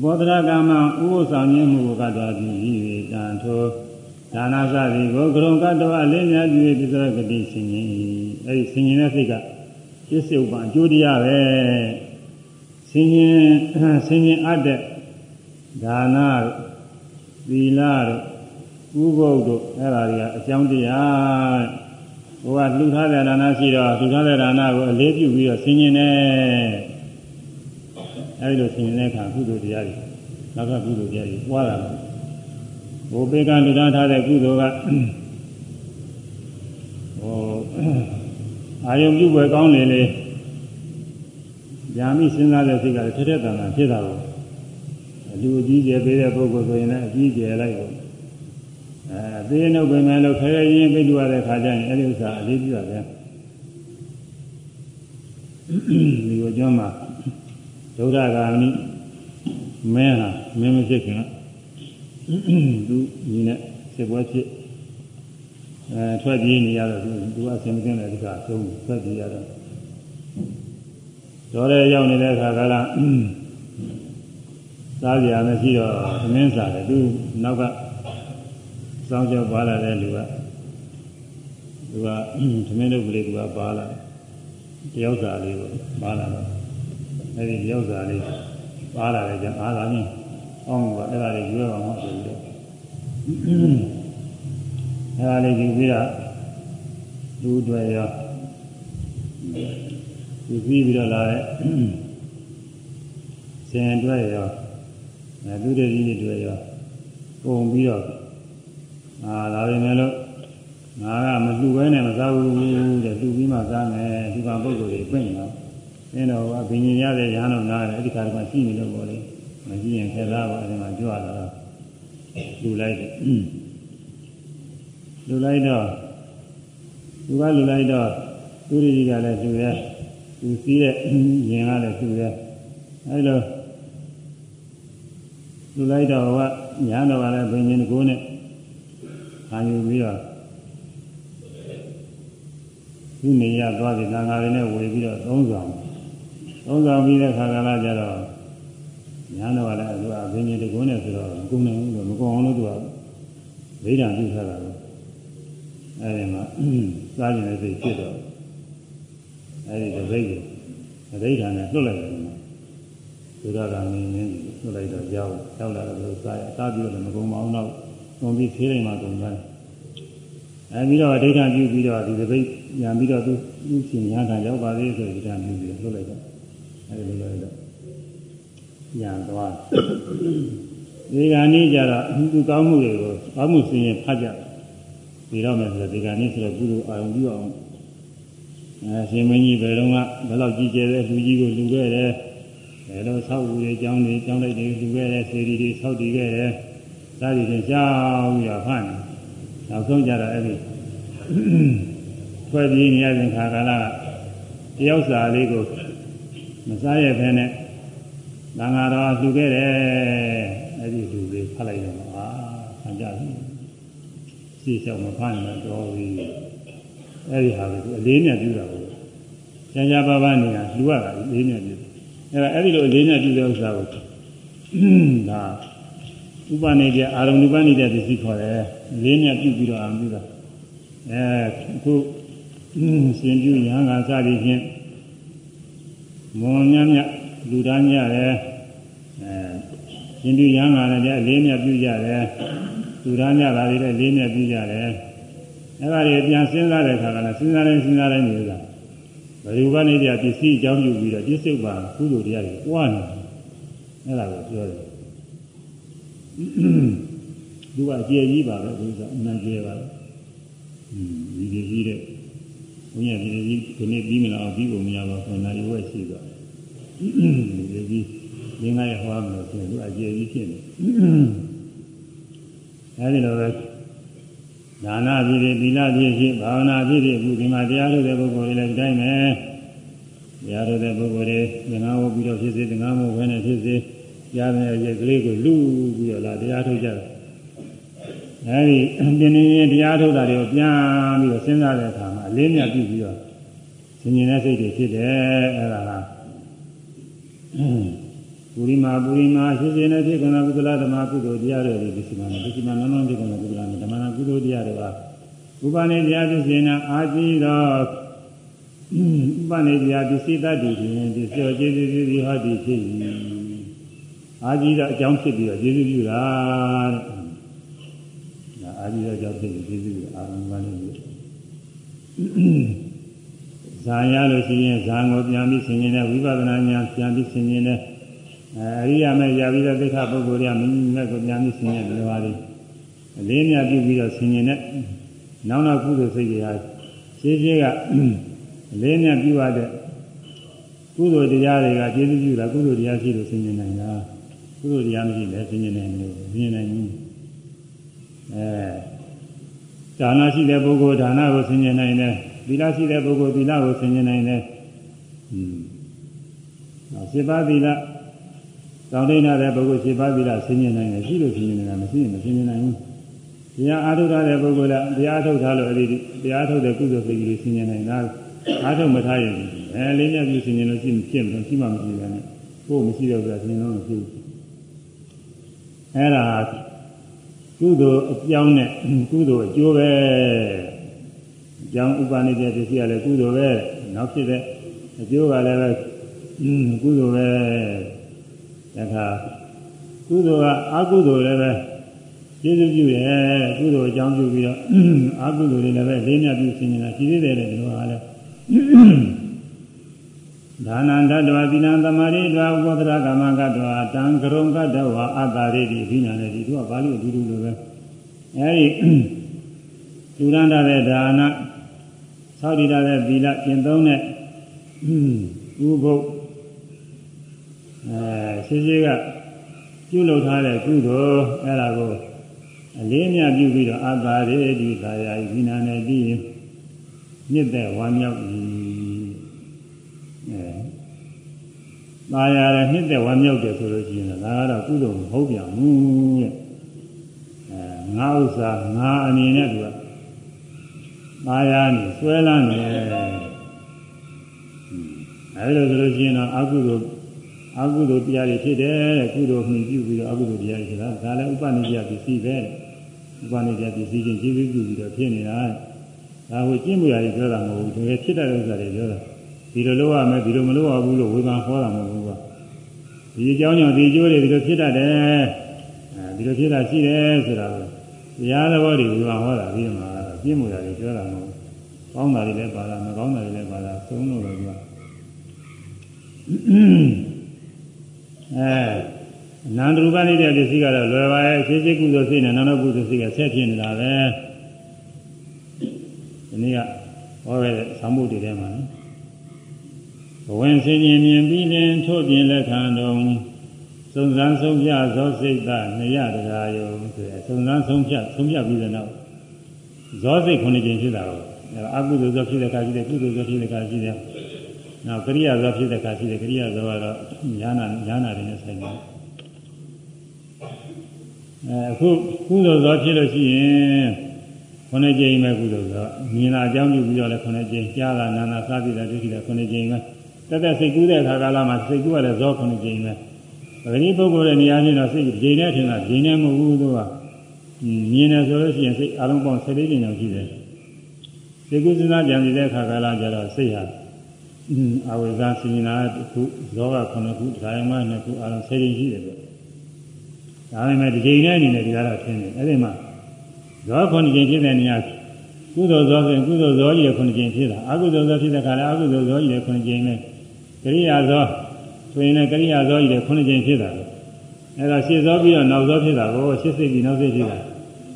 ဘောဓရကာမဥပုသ်ဆောင်ခြင်းမှုကိုကတဝပြည့်ကြည့်တယ်တန်ထိုး ဒါနာစသည်ကိုကရုံကတ္တဝအလေးများပြုပြီးသရဂတိဆင်ရင်အဲဒီဆင်ရင်တဲ့စိတ်ကပြစ္ဆုတ်ပံအကျိုးတရားပဲဆင်ရင်ဆင်ရင်အပ်တဲ့ဒါနာသီလတို့ဥပုပ်တို့အဲ့ဒါတွေကအကြောင်းတရားဟိုကလှူထားတဲ့ဒါနာရှိတော့လှူထားတဲ့ဒါနာကိုအလေးပြုပြီးတော့ဆင်ရင်နဲ့အဲဒီလိုဆင်ရင်တဲ့အခါကုသိုလ်တရားတွေနောက်ကကုသိုလ်တရားတွေပွားလာတယ် ဘုပေကလူသားထားတဲ့ကုသိုလ်ကဟိုအာယုံပြုွယ်ကောင်းနေလေญาမိစဉ်းစားတဲ့စိတ်ကလည်းထက်ထက်တန်တန်ဖြစ်တာကိုအလူအကြီးကျယ်ပေးတဲ့ပုဂ္ဂိုလ်ဆိုရင်လည်းအကြီးကျယ်လိုက်ကိုအဲသေနှုတ်ပင်မဲ့လို့ခဲခဲရင်းပြည့်ရတဲ့ခါကျရင်အဲဒီဥစ္စာအလေးပြုရတယ်ဒီကိုကျောင်းမှာဒုဒ္ဒဂာမိမင်းဟာမင်းမဖြစ်ခင်က သူညီနဲ့စစ်ပွဲဖြစ်အဲထွက်ပြေးနေရတော့သူသူကအစင်မသိတဲ့ဒီကအဆုံးထွက်ပြေးရတော့တော်ရဲရောက်နေတဲ့အခါကလည်းစားကြရမရှိတော့သမင်းစားတယ်သူနောက်ကစောင်းကြောပါလာတဲ့လူကသူကသမင်းတို့ကလေးကပါလာတယောက်စာလေးကိုပါလာတော့အဲဒီတယောက်စာလေးပါလာတယ်ကြောင့်အားသာမြင် အောင်ကအဲ့ဒါလေးရွေးအောင်ဟောဆိုပြီးတော့အဲ့ဒါလေးယူပြီးတော့လူတွေရောယူပြီးပြီးတော့လာတဲ့ဆင်အတွက်ရောအဲလူတွေကြီးတွေရောပုံပြီးတော့အာလာပြီမယ်လို့ငါကမလှူဘဲနဲ့မစားဘူးတဲ့လှူပြီးမှစားမယ်ဒီကပုဂ္ဂိုလ်တွေပြင့်တော့အင်းတော့ကဘိညာရတဲ့ရဟန်းတော်နားတယ်အဲ့ဒီခါကမှရှိနေလို့ပေါ့လေ မရှိရင်ခဲသားပါအဲ့ဒီမှာကြွလာတော့လှူလိုက်တယ်လှူလိုက်တော့သူကလှူလိုက်တော့သူရိကြီးကလည်းလှူရဲသူစီးတဲ့ရင်ကလည်းလှူရဲအဲ့လိုလှူလိုက်တော့ကညာတော်ကလည်းဘိညာဉ်ကိုနဲ့ခံယူပြီးတော့သူနေရသွားပြီသံဃာတွေနဲ့ဝေပြီးတော့သုံးဆောင်သုံးဆောင်ပြီးတဲ့ခါကလာကြတော့ ညာတော့လည်းသူကဘိညာဉ်တကုန်းနဲ့ဆိုတော့မကုန်နိုင်ဘူးလို့မကုန်အောင်လို့သူကဗိဓာပြုထားတာပဲအဲဒီမှာစားကျင်တဲ့စိတ်ဖြစ်တော့အဲဒီတပိတ်ကိုအဋိဌာနဲ့လွတ်လိုက်တယ်သူရကမင်းင်းလွတ်လိုက်တော့ကြောက်ကြောက်လာတော့စားရစားပြီးတော့မကုန်မအောင်တော့သုံးပြီးသေးတယ်မှကုန်တယ်အဲပြီးတော့အဋိဌာပြုပြီးတော့ဒီတပိတ်ညာပြီးတော့သူသူရှင်ညာထရောက်ပါသေးဆိုဒီကံပြုပြီးလွတ်လိုက်တော့အဲဒီလိုလိုက်တော့ ညာသွားဒီကနေ့ကျတော့သူကောင်းမှုတွေကိုကောင်းမှုစင်ရင်ဖတ်ကြဒီတော့မယ်ဆိုတော့ဒီကနေ့ဆိုတော့ကုသိုလ်အာရုံပြုအောင်အဲရှင်မင်းကြီးဘယ်တော့ကဘယ်လောက်ကြီးကျယ်တဲ့လူကြီးကိုလူခဲ့တယ်ဘယ်လိုဆောက်ဦးတွေကျောင်းတွေကျောင်းလိုက်တွေလူခဲ့တယ်စေတီတွေဆောက်တည်ခဲ့တယ်ဒါတွေချင်းရှားပြီးတော့ဖတ်နေနောက်ဆုံးကြတော့အဲ့ဒီဖွဲ့ပြီးနေရတဲ့ခါကာလကတယောက်စာလေးကိုမစားရဖဲနဲ့ သံဃာတော်လှူခဲ့တယ်အဲ့ဒီလူလေးဖတ်လိုက်တော့အာခံကြပြီရှေ့လျှောက်မဖတ်ရင်တော့ပြီအဲ့ဒီဟာကိုအလေးနဲ့ပြုတာကိုကျန်ကြပါပါနေတာလှူရတာအလေးနဲ့ပြုအဲ့ဒါအဲ့ဒီလိုအလေးနဲ့ပြုတဲ့ဥစ္စာကိုဒါဥပနိဒေအာရုံဥပနိဒေပစ္စည်းခေါ်တယ်အလေးနဲ့ပြုပြီးတော့အာပြုတာအဲခုရှင်ပြုရဟန်းကစသည်ဖြင့်မွန်မြတ်မြတ် လူသားမြတ်တယ်အဲရှင်ပြုရဟန်းကလည်းအလေးနဲ့ပြုကြတယ်လူသားမြတ်တာတွေလည်းအလေးနဲ့ပြုကြတယ်အဲ့ဒါတွေပြန်စဉ်းစားတဲ့အခါကလည်းစဉ်းစားတိုင်းစဉ်းစားတိုင်းနေတာဘယ်လိုကနေပြပစ္စည်းအကြောင်းပြုပြီးတော့ပြစ္ဆုတ်ပါကုသိုလ်တရားတွေပွားနေတယ်အဲ့ဒါကိုပြောတယ်သူကအကျေကြီးပါပဲဒီကအနံကျေပါပဲอืมဒီကြီးကြီးတဲ့ဘုရားဒီကြီးဒီနေ့ပြီးမလားပြီးဖို့မရပါဘူးနာရီဝက်ရှိသွား ဒီကြီးရင်းလိုက်ဟောမလို့ဆိုသူအကျေကြီးဖြစ်နေအဲဒီလိုပဲဒါနဖြစ်ဖြစ်သီလဖြစ်ဖြစ်ဘာဝနာဖြစ်ဖြစ်အခုဒီမှာတရားထုတ်တဲ့ပုဂ္ဂိုလ်တွေလည်းဒီတိုင်းပဲတရားထုတ်တဲ့ပုဂ္ဂိုလ်တွေငါးဝပြီးတော့ဖြစ်စေငါးမို့ဘယ်နဲ့ဖြစ်စေကြားတဲ့ရက်ကလေးကိုလူပြီးတော့လာတရားထုတ်ကြတယ်အဲဒီပြင်းနေရင်တရားထုတ်တာတွေကိုပြန်ပြီးတော့စဉ်းစားတဲ့အခါမှာအလေးမြတ်ပြုပြီးတော့ဆင်ញင်တဲ့စိတ်တွေဖြစ်တယ်အဲဒါက ပုရိမာပုရိမာရှိစေနဲ့ဖြစ်ကုန်ကုသလဓမ္မကုသိုလ်တရားတွေဒီစီမံဒီစီမံနောနောဖြစ်ကုန်ကုသလဓမ္မနာကုသိုလ်တရားတွေကဥပနိတရားဖြစ်စေနာအာကြည့်တော့ဥပနိတရားပစ္စည်းတတ်တည်ခြင်းဒီစောကျေးဇူးပြုပြီးဟောတည်ဖြစ်၏အာကြည့်တော့အကြောင်းဖြစ်ပြီးတော့ကျေးဇူးပြုတာတဲ့ဒါအာကြည့်တော့အကြောင်းဖြစ်ပြီးကျေးဇူးပြုအာရုံကလည်းပြု ဇာရလို့ရှိရင်ဇာကိုပြန်ပြီးဆင်ခြင်တဲ့ဝိပဿနာဉာဏ်ပြန်ပြီးဆင်ခြင်တဲ့အရိယာမဲ့ရပြီးတဲ့သိက္ခာပုဂ္ဂိုလ်တွေကမိမိမဲ့ကိုပြန်ပြီးဆင်ခြင်တယ်ပါလေအလေးမြတ်ပြုပြီးတော့ဆင်ခြင်တဲ့နောက်နောက်ကုသိုလ်စိတ်တွေဟာရှင်းရှင်းကအလေးမြတ်ပြုရတဲ့ကုသိုလ်တရားတွေကကျေးဇူးပြုတာကုသိုလ်တရားရှိလို့ဆင်ခြင်နိုင်တာကုသိုလ်တရားမရှိလည်းဆင်ခြင်နိုင်လို့ဆင်ခြင်နိုင်ဘူးအဲဒါနရှိတဲ့ပုဂ္ဂိုလ်ဒါနကိုဆင်ခြင်နိုင်တယ် သီလရှိတဲ့ပုဂ္ဂိုလ်သီလကိုဆင်ခြင်နိုင်တယ်။อืม။နောက်7ပါးသီလတောင်းတနေတဲ့ပုဂ္ဂိုလ်7ပါးသီလဆင်ခြင်နိုင်တယ်ရှိလို့ဆင်ခြင်နေတာမရှိရင်မဆင်ခြင်နိုင်ဘူး။တရားအားထုတ်တဲ့ပုဂ္ဂိုလ်ကတရားထုတ်ထားလို့အဲ့ဒီတရားထုတ်တဲ့ကုသိုလ်စိတ်ကြီးကိုဆင်ခြင်နိုင်တာ။အားထုတ်မထားရင်အဲလေးနဲ့ပြုဆင်ခြင်လို့ရှိမှဖြစ်မှာရှိမှမရှိဘူးနဲ့။ကိုယ်မရှိတော့ဆိုတာဆင်ခြင်လို့မရှိဘူး။အဲ့ဒါကုသိုလ်အကြောင်းနဲ့ကုသိုလ်အကျိုးပဲ ကြောင်းဥပါနေတဲ့ပစ္စည်းကလည်းကုသိုလ်ပဲနောက်ဖြစ်တဲ့အကျိုးကလည်းပဲอืมကုသိုလ်ပဲဒါခါကုသိုလ်ကအကုသိုလ်လည်းပဲကျေးဇူးပြုတယ်ကုသိုလ်အကြောင်းပြုပြီးတော့အကုသိုလ်တွေလည်းပဲလေးမြတ်ပြုဆင်နေတာရှိသေးတယ်လေဒီလိုအားလဲဒါနန္တတဝသီလံသမာဓိတဝဥပဒရကမ္မကတဝတံကရုံကတဝအတ္တရိတိဒီနာနဲ့ဒီသူကပါဠိအတူတူလိုပဲအဲဒီလူရန္တာတဲ့ဒါန သောတိတာတဲ့သီလကျင့်သုံးတဲ့ဥပုပ်အဲရှိရှိကပြုလုပ်ထားတဲ့ကုသိုလ်အဲ့ဒါကိုအလေးမြပြုပြီးတော့အာသာရေဒီသာယာဤနာနဲ့ပြီးရင်မြစ်တဲ့ဝါမြောက်ဤအဲသာယာရမြစ်တဲ့ဝါမြောက်တယ်ဆိုလို့ရှိရင်ဒါကတော့ကုသိုလ်မဟုတ်ပြန်ဘူးတဲ့အဲငါဥစ္စာငါအနေနဲ့သူက သာယာနေဆွဲလန်းနေအဲဒီလိုဆိုလို့ရှိရင်တော့အကုသိုလ်အကုသိုလ်တရားတွေဖြစ်တယ်တဲ့ကုသိုလ်မှီပြုပြီးတော့အကုသိုလ်တရားတွေဆိုတာဒါလည်းဥပနိယပစ္စည်းပဲဥပနိယပစ္စည်းချင်းကျေးဇူးပြုပြီးတော့ဖြစ်နေတာဒါကိုကျင့်မှုရတယ်ပြောတာမဟုတ်ဘူးတကယ်ဖြစ်တဲ့ဥစ္စာတွေပြောတာဒီလိုလုပ်ရမယ်ဒီလိုမလုပ်ရဘူးလို့ဝေဖန်ဟောတာမဟုတ်ဘူးကွာဒီအကြောင်းကြောင့်ဒီကျိုးတွေဒီလိုဖြစ်တတ်တယ်အဲဒီလိုဖြစ်တာရှိတယ်ဆိုတာကိုတရားသဘောတွေဝေဖန်ဟောတာပြီးမှ ကျင့်မှုရတယ်ပြောတာမဟုတ်ဘူးကောင်းတာတွေလည်းပါတာမကောင်းတာတွေလည်းပါတာသုံးလို့လည်းကွာအဲနန္ဒရူပနေတဲ့ပစ္စည်းကတော့လွယ်ပါရဲ့အခြေရှိကုသိုလ်စိတ်နဲ့နာနောကုသိုလ်စိတ်ကဆက်ဖြစ်နေတာပဲဒီနေ့ကဟောခဲ့တဲ့သံမှုတွေထဲမှာနော်ဘဝင်စင်ရင်မြင်ပြီးရင်ထို့ပြင်လက်ခံတော်စုံစမ်းဆုံးဖြတ်သောစိတ်ကနေရတရားယုံဆိုရယ်စုံစမ်းဆုံးဖြတ်ဆုံးဖြတ်ပြီးတဲ့နောက် ဇောစိတ်ခုနှစ်ကျင်ဖြစ်တာကိုအဲအကုသိုလ်ဇောဖြစ်တဲ့အခါရှိတယ်ကုသိုလ်ဇောဖြစ်တဲ့အခါရှိတယ်နောက်ကရိယာဇောဖြစ်တဲ့အခါရှိတယ်ကရိယာဇောကတော့ညာနာညာနာတွေနဲ့ဆိုင်တယ်အဲအခုကုသိုလ်ဇောဖြစ်လို့ရှိရင်ခုနှစ်ကြိမ်ပဲကုသိုလ်ဇောမြင်လာအကြောင်းပြုပြီးတော့လည်းခုနှစ်ကြိမ်ကြားလာနာနာစားပြီးတာဒုက္ခိတာခုနှစ်ကြိမ်ပဲတက်တက်စိတ်ကူးတဲ့အခါကာလမှာစိတ်ကူးရတဲ့ဇောခုနှစ်ကြိမ်ပဲပဂတိပုဂ္ဂိုလ်ရဲ့နေရာချင်းတော့စိတ်ကြိမ်နဲ့ထင်တာကြိမ်နဲ့မဟုတ်ဘူးသူက မြင်တယ်ဆိုလို့ရှိရင်စိတ်အလုံးပေါင်း၁၄ကြိမ်လောက်ရှိတယ်စိတ်ကူးစဉ်းစားကြံနေတဲ့အခါကာလကျတော့စိတ်ဟာအဝိဇ္ဇာစိညာတစ်ခုဇောက9ခုဒါယမ2ခုအလုံး10ကြိမ်ရှိတယ်ပေါ့ဒါပေမဲ့ဒီကြိမ်နဲ့အနေနဲ့ဒီကတော့ထင်တယ်အဲ့ဒီမှာဇော9ကြိမ်ဖြစ်တဲ့နေရာကုသိုလ်ဇောဆိုရင်ကုသိုလ်ဇောကြီးရဲ့9ကြိမ်ဖြစ်တာအကုသိုလ်ဇောဖြစ်တဲ့ခါလဲအကုသိုလ်ဇောကြီးရဲ့9ကြိမ်ပဲကရိယာဇောဆိုရင်လည်းကရိယာဇောကြီးရဲ့9ကြိမ်ဖြစ်တာပဲ အဲ့ဒါရှင်းဇောပြီးတော့နောက်ဇောဖြစ်တာကိုရှင်းစိတ်ပြီးနောက်စိတ်ဖြစ်တာ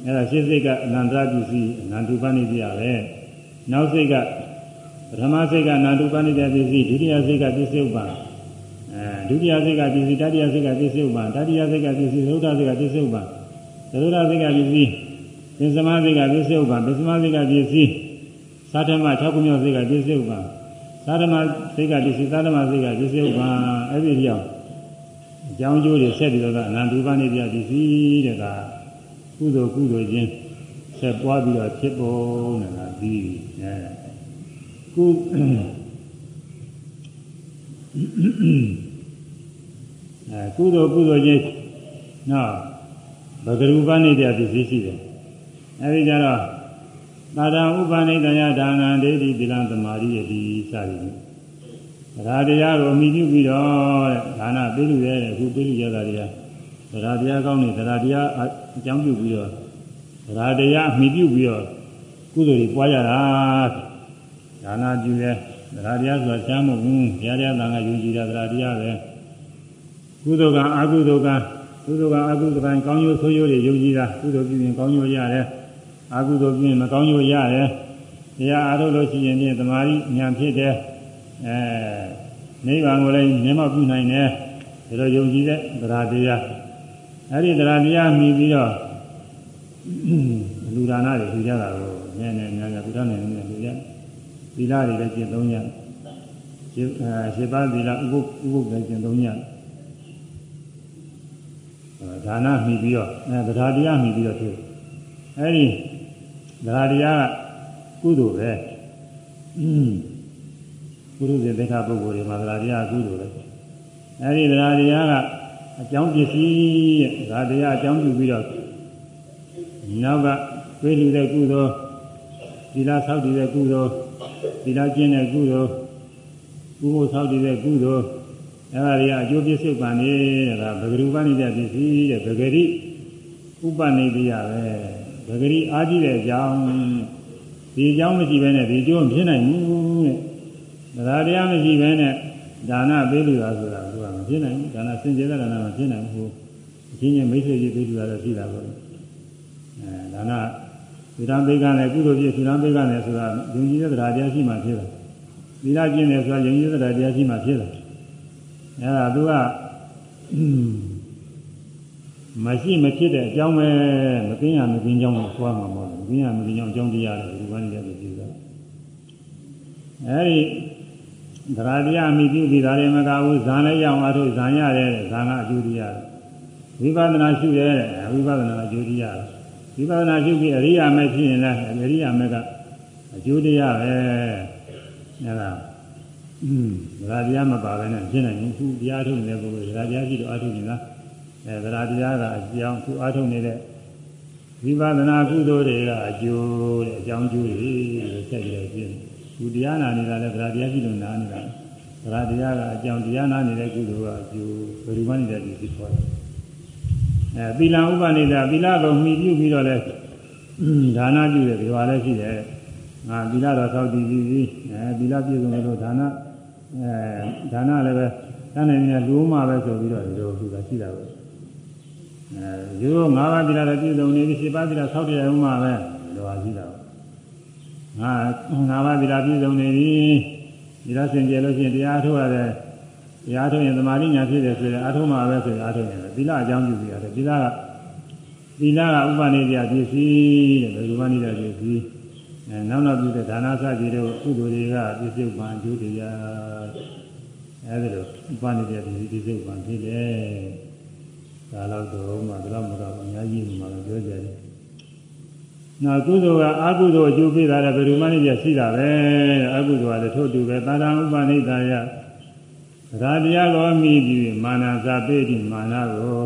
အဲ့ဒါရှင်းစိတ်ကအနန္တပစ္စည်းအနန္တုပနိပြရပဲနောက်စိတ်ကပထမစိတ်ကနာတုပဏိတပစ္စည်းဒုတိယစိတ်ကပစ္စည်းဥပါအဲဒုတိယစိတ်ကပစ္စည်းတတိယစိတ်ကပစ္စည်းဥပါတတိယစိတ်ကပစ္စည်းသုဒ္ဓစိတ်ကပစ္စည်းဥပါသုဒ္ဓစိတ်ကပစ္စည်းပစ္စမစိတ်ကပစ္စည်းဥပါပစ္စမစိတ်ကပစ္စည်းသာဓမ၆ခုမြောက်စိတ်ကပစ္စည်းဥပါသာဓမစိတ်ကပစ္စည်းသာဓမစိတ်ကပစ္စည်းဥပါအဲ့ဒီကြောင့် အကြောင်းကျိုးတွေဆက်ပြီးတော့အနန္တုပဏိတပစ္စည်းတဲ့ကကုသိုလ်ကုသိုလ်ချင်းဆက်ပွားပြီးတော့ဖြစ်ပေါ်နေတာပြီးအဲကုအဲကုသိုလ်ကုသိုလ်ချင်းနော်ဘဂရူပနေတဲ့ပစ္စည်းရှိတယ်အဲဒီကြတော့သာဒံဥပနိဒယဒါနံဒိဋ္ဌိသီလသမာဓိယတိစသည် ဒါတရားကိုအမိပြုပြီးတော့တဲ့ဒါနပိလူရဲ့အခုပိလူရတာတွေကဒါတရားကောင်းနေဒါတရားအကြောင်းပြုပြီးတော့ဒါတရားအမိပြုပြီးတော့ကုသိုလ်တွေပွားရတာဒါနာပြုရဲတရားတရားဆိုတာချမ်းမဟုတ်ဘူးဘုရားတရားတန်ခါယူကြည်တာတရားတရားပဲကုသိုလ်ကအကုသိုလ်ကကုသိုလ်ကအကုသိုလ်ကကောင်းကျိုးဆိုးကျိုးတွေယုံကြည်တာကုသိုလ်ပြုရင်ကောင်းကျိုးရတယ်အကုသိုလ်ပြုရင်မကောင်းကျိုးရတယ်တရားအားထုတ်လို့ရှိရင်ဖြင့်တမာရီဉာဏ်ဖြစ်တယ် အဲနိဗ္ဗာန်ကိုလည်းမြင်မောက်ပြုနိုင်တယ်ဒါလိုယုံကြည်တဲ့တရားတရားအဲ့ဒီတရားတရားမြည်ပြီးတော့လူဒါနတွေထူကြတာကိုနည်းနည်းများများဘုရားနဲ့နည်းနည်းလူရတယ်သီလတွေလည်းကျင့်သုံးရရှင်းအဲရှင်းပါသီလဥပုဥပုလည်းကျင့်သုံးရဒါနမှီပြီးတော့အဲတရားတရားမှီပြီးတော့ဖြစ်အဲဒီသရာတရားကကုသိုလ်ပဲอืม ကုသိုလ်စေတ္တပုဂ္ဂိုလ်တွေမှာသရာတရားကုသိုလ်ပဲအဲဒီသရာတရားကအကြောင်းပစ္စည်းရဲ့သရာတရားအကြောင်းပြုပြီးတော့နောက်ကပြေးလူတဲ့ကုသိုလ်သီလဆောက်တည်တဲ့ကုသိုလ်သီလကျင့်တဲ့ကုသိုလ်ကုသိုလ်ဆောက်တည်တဲ့ကုသိုလ်အဲဒါတွေကအကျိုးပြည့်စုံပါနေတဲ့ဒါဗဂရုပဏိတပစ္စည်းတဲ့ဗဂရိဥပနိတိယပဲဗဂရိအားကြီးတဲ့အကြောင်းဒီအကြောင်းမရှိဘဲနဲ့ဒီအကျိုးမဖြစ်နိုင်ဘူးတဲ့ ဒါတရားမရှိဘဲနဲ့ဒါနပေးလူတာဆိုတာကမဖြစ်နိုင်ဘူးဒါနစင်ကြယ်တဲ့ဒါနမဖြစ်နိုင်ဘူးအချင်းချင်းမိတ်ဆွေကြီးပေးလူတာတော့ရှိတာပေါ့အဲဒါနဒီရန်ဘေကနဲ့ကုသိုလ်ပြည့်ဒီရန်ဘေကနဲ့ဆိုတာယုံကြည်တဲ့တရားတရားရှိမှဖြစ်တာသီလကျင့်တယ်ဆိုတာယုံကြည်တဲ့တရားတရားရှိမှဖြစ်တာအဲဒါသူကမရှိမဖြစ်တဲ့အကြောင်းပဲမသိရမသိကြောင်းကိုသွားမှာမဟုတ်ဘူးမသိရမသိကြောင်းအကြောင်းတရားတွေဒီဘန်းကြီးလည်းပြတာအဲဒီ တရားတရားအမိပြုပြီးဒါလည်းမကဘူးဇာလည်းရအောင်အထုဇာရတယ်ဇာကအကျိုးတရားဝိပဿနာရှုတယ်ဝိပဿနာအကျိုးတရားဝိပဿနာရှုပြီးအရိယာမဲ့ဖြစ်ရင်လည်းအရိယာမဲ့ကအကျိုးတရားပဲအဲဒါอืมဒါတရားမပါဘဲနဲ့ဖြစ်နိုင်ဘူးခုတရားထုတ်နေတဲ့ပုဂ္ဂိုလ်ဒါတရားရှိတော့အထုတ်နေတာအဲဒါတရားကအကြောင်းခုအထုတ်နေတဲ့ဝိပဿနာကုသိုလ်တွေကအကျိုးတဲ့အကြောင်းကျိုးတွေဆက်ပြီးတော့ပြင်း ခုတရားနာနေတာလည်းဒါတရားရှိလို့နာနေတာဒါတရားကအကြောင်းတရားနာနေတဲ့ကုသိုလ်ကအကျိုးဘယ်လိုမှနေတဲ့ဒီဖြစ်သွားတယ်အဲသီလဥပနေတာသီလကိုမှီပြုပြီးတော့လဲဒါနပြုတယ်ဒီဟာလည်းရှိတယ်ငါသီလတော်သောက်တည်ပြီးပြီအဲသီလပြည့်စုံလို့ဒါနအဲဒါနလည်းပဲတန်းနေနေလူမှပဲဆိုပြီးတော့ဒီလိုသူကရှိတာပဲအဲရိုး၅ပါးသီလလည်းပြည့်စုံနေပြီ7ပါးသီလဆောက်တည်ရုံမှပဲဒီလိုဟာရှိတာ ငါ၅ပါးသီလပြည့်စုံနေပြီဒီလိုစင်ကြယ်လို့ရှိရင်တရားထုတ်ရတယ်တရားထုတ်ရင်သမာဓိညာဖြစ်တယ်ဆိုရင်အာထုံးမှာပဲဆိုရင်အာထုံးရတယ်သီလအကြောင်းပြုပြီးရတယ်သီလကသီလကဥပနိဒေယပစ္စည်းတဲ့ဘယ်လိုမှနေတဲ့ပစ္စည်းအဲနောက်နောက်ပြုတဲ့ဒါနစသည်တို့ကုသိုလ်တွေကပြစ္ဆုတ်ပံဒုတိယအဲဒီလိုဥပနိဒေယပစ္စည်းပြစ္ဆုတ်ပံဖြစ်တယ်ဒါတော့တော့မှဒါမှမဟုတ်အများကြီးမှလည်းပြောကြတယ် နောက်ကုသိုလ်ကအာကုသိုလ်အကျိုးပေးတာလည်းဘယ်လိုမှနေပြရှိတာပဲအာကုသိုလ်ကလည်းထို့တူပဲသာရဥပနိဒေယရာတရားကိုမိပြီးမာနဇာပေတိမာနကို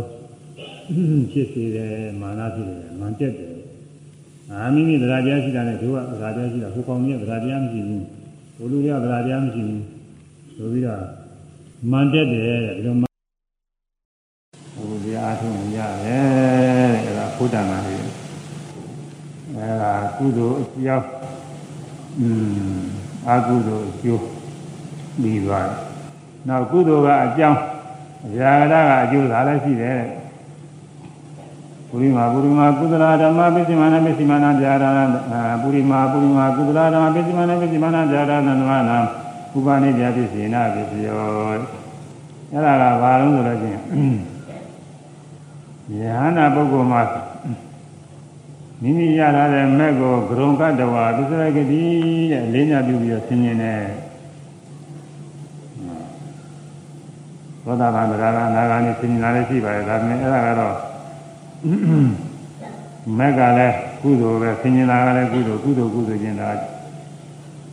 ဖြစ်စေတယ်မာနဖြစ်တယ်မန်တက်တယ်အာမိမိတရားတရားရှိတာနဲ့တို့ကတရားတရားရှိတာဟိုကောင်ကြီးကတရားတရားမရှိဘူးဘိုလ်လူတွေကတရားတရားမရှိဘူးဆိုပြီးတော့မန်တက်တယ်တဲ့ဒီလိုဟိုတရားအထုံးရတယ်တဲ့အဲဒါဘုဒ္ဓနာကြီးအဲဒါ ကုသိုလ်အကြောင်းอืมအကုသိုလ်အကျိုးပြီးသွားတယ်နောက်ကုသိုလ်ကအကြောင်းဗျာဂရကအကျိုးသာလည်းရှိတယ်ပုရိမာပုရိမာကုသလာဓမ္မပစ္စည်းမာနပစ္စည်းမာနဗျာဂရပုရိမာပုရိမာကုသလာဓမ္မပစ္စည်းမာနပစ္စည်းမာနဗျာဂရသံဃာနာဥပနိပြပစ္စည်းနာပစ္စယောအဲ့ဒါကဘာလို့ဆိုလို့ချင်းယဟနာပုဂ္ဂိုလ်မှာ မိမိရလာတဲ့မက်ကိုဂရုံကတ္တဝါသစ္စရကတိတဲ့အလေးညာပြုပြီးတော့ဆင်းရဲနေသောတာပန်တရားကအနာဂါနဲ့ဆင်းရဲလည်းရှိပါတယ်ဒါပေမဲ့အဲ့ဒါကတော့မက်ကလည်းကုသိုလ်ပဲဆင်းရဲတာကလည်းကုသိုလ်ကုသိုလ်ကုသိုလ်ချင်းတာ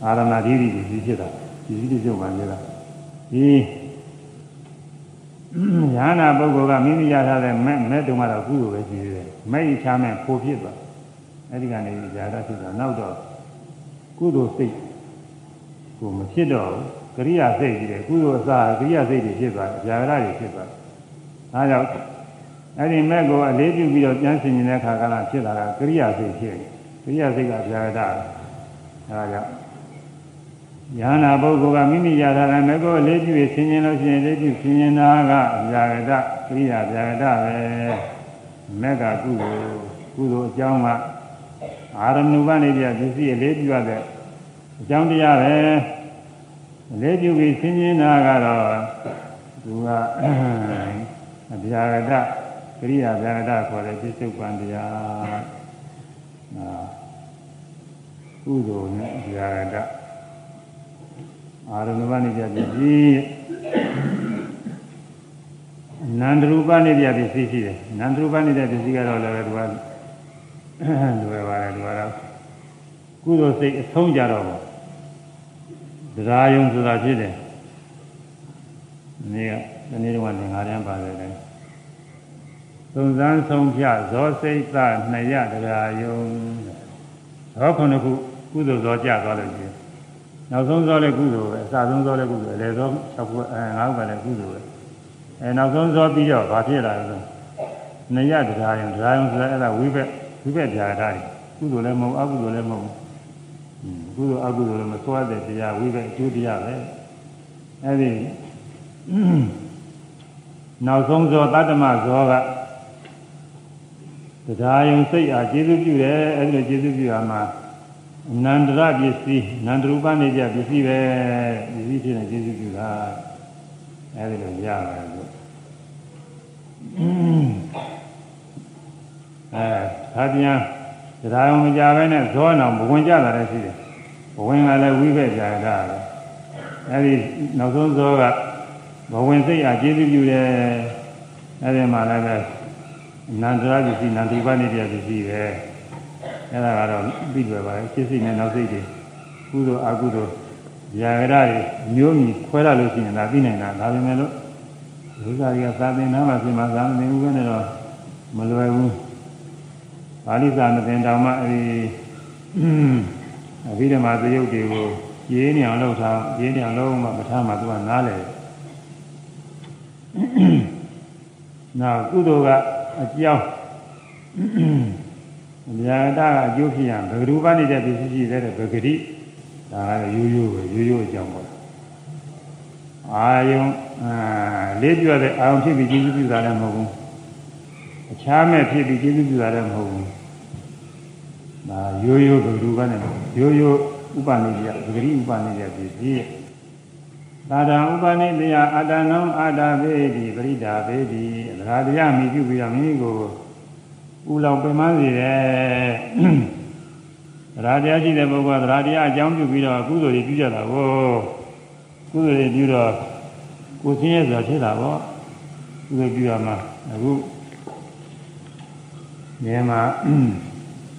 အာရဏဓိဋ္ဌိကြီးဖြစ်တာဒီဒီကျုပ်ပါနေတာဒီညာနာပုဂ္ဂိုလ်ကမိမိရထားတဲ့မဲ့မဲ့တုံးကတော့ကုသိုလ်ပဲရှိသေးတယ်မဲ့ဤချမ်းမဲ့ပိုဖြစ်သွား အဲ့ဒီကနေဇာတာဖြစ်တာနောက်တော့ကုသိုလ်စိတ်ကိုမဖြစ်တော့ကရိယာစိတ်ကြီးတယ်ကုသိုလ်အစားကရိယာစိတ်တွေဖြစ်သွားတယ်ဇာတာတွေဖြစ်သွားတယ်ဒါကြောင့်အဲ့ဒီမဲ့ကိုအလေးပြုပြီးတော့ပြန်ဆင်နေတဲ့ခါကလာဖြစ်လာတာကရိယာစိတ်ဖြစ်တယ်ကရိယာစိတ်ကဇာတာအဲဒါကြောင့်ယန္နာပုဂ္ဂိုလ်ကမိမိရထားတဲ့မဲ့ကိုအလေးပြုဆင်ခြင်လို့ရှိရင်လေးပြုဆင်ခြင်တာကဇာတာကရိယာဇာတာပဲမဲ့ကကုသိုလ်ကုသိုလ်အကြောင်းက အာရမဏုပနေပြပစ္စည်းအလေးပြုရတဲ့အကြောင်းတရားပဲအလေးပြုပြီးဆင်းရဲတာကတော့သူကအဗျာဂတကရိယာဗျာဂတခေါ်တဲ့ပြစ္ဆုတ်ပံတရားနာကုသိုလ်နဲ့ဗျာဂတအာရမဏုပနေပြပစ္စည်းနန္ဒရူပနေပြပစ္စည်းရှိတယ်နန္ဒရူပနေတဲ့ပစ္စည်းကတော့လည်းသူက လွယ်ပါတယ်ဒီကတော့ကုသိုလ်စိတ်အဆုံးကြတော့ပေါ့တရားယုံဆိုတာဖြစ်တယ်ဒီနေ့ကဒီနေ့တော့ငါးတန်းပါတယ်လေသုံးစမ်းဆုံးဖြဇောစိတ်သနှစ်ရတရားယုံဇောခုနှစ်ခုကုသိုလ်ဇောကြသွားလို့ရှိရင်နောက်ဆုံးဇောလည်းကုသိုလ်ပဲအစဆုံးဇောလည်းကုသိုလ်အလယ်ဆုံး၆ခုအဲ၅ခုကလည်းကုသိုလ်ပဲအဲနောက်ဆုံးဇောပြီးတော့ဘာဖြစ်လာလဲဆိုနှစ်ရတရားယုံတရားယုံဆိုတာအဲ့ဒါဝိဘက် ဝိဘက်တရားဓာတ်ကုသိုလ်လည်းမဟုတ်အကုသိုလ်လည်းမဟုတ်ကုသိုလ်အကုသိုလ်လည်းမစွဲတဲ့တရားဝိဘက်အကျိုးတရားပဲအဲ့ဒီနောက်ဆုံးဇောတတ္တမဇောကတရားယုံစိတ်အားကျေစုပြုတယ်အဲ့ဒီလိုကျေစုပြုရမှာအနန္တရပစ္စည်းနန္တရူပနေကြပစ္စည်းပဲပစ္စည်းဖြစ်နေကျေစုပြုတာအဲ့ဒီလိုရတယ်လို့ အဲဒါပြန်တရားယုံမကြဘဲနဲ့ဇောအောင်ဘဝင်ကြတာလည်းရှိတယ်ဘဝင်ကလည်းဝိဘက်ကြာတာပဲအဲ့ဒီနောက်ဆုံးဇောကဘဝင်စိတ်အားကျေစုပြုတယ်အဲ့ဒီမှာလည်းပဲနန္တရာပစ္စည်းနန္တိပနိတ္တပစ္စည်းပဲအဲ့ဒါကတော့ပြီးလွယ်ပါလေစိတ်စိတ်နဲ့နောက်စိတ်တွေကုသိုလ်အကုသိုလ်ຢာရတွေမျိုးမြည်ခွဲရလို့ရှိရင်ဒါပြီးနိုင်တာဒါပေမဲ့လို့ဒုက္ခတွေကသာသင်နာမှာပြင်မှာသာမင်ဘူးပဲနဲ့တော့မလွယ်ဘူး ပါဠိစာမသင်တောင်မှအဲဒီအဘိဓမ္မာသရုပ်တွေကိုရေးနေအောင်လုပ်ထားရေးနေအောင်လုပ်မှမထားမှသူကနားလေနောက်ကုသိုလ်ကအကြောင်းဗျာဒကအကျိုးဖြစ်ရဘဂရုပနေတဲ့ပစ္စည်းရှိတဲ့ဗဂတိဒါကရိုးရိုးပဲရိုးရိုးအကြောင်းပေါ့အာယုံအာလေးပြတဲ့အာယုံဖြစ်ပြီးကျေးဇူးပြုတာလည်းမဟုတ်ဘူး အခြားမဲ့ဖြစ်ပြီးကျေးဇူးပြုတာလည်းမဟုတ်ဘူးဒါရိုးရိုးဗဂရုပနဲ့ရိုးရိုးဥပနိယဗဂတိဥပနိယပစ္စည်းသာဒံဥပနိတယအတ္တနံအာတာဘေတိပရိဒါဘေတိသရတရားမိပြုပြီးတော့မိမိကိုဥလောင်ပင်မစေတယ်သရတရားရှိတဲ့ပုဂ္ဂိုလ်ကသရတရားအကြောင်းပြုပြီးတော့ကုသိုလ်တွေပြုကြတာကိုကုသိုလ်တွေပြုတော့ကိုယ်ဆင်းရဲစွာဖြစ်တာပေါ့ကုသိုလ်ပြုရမှာအခု မြင်မှာ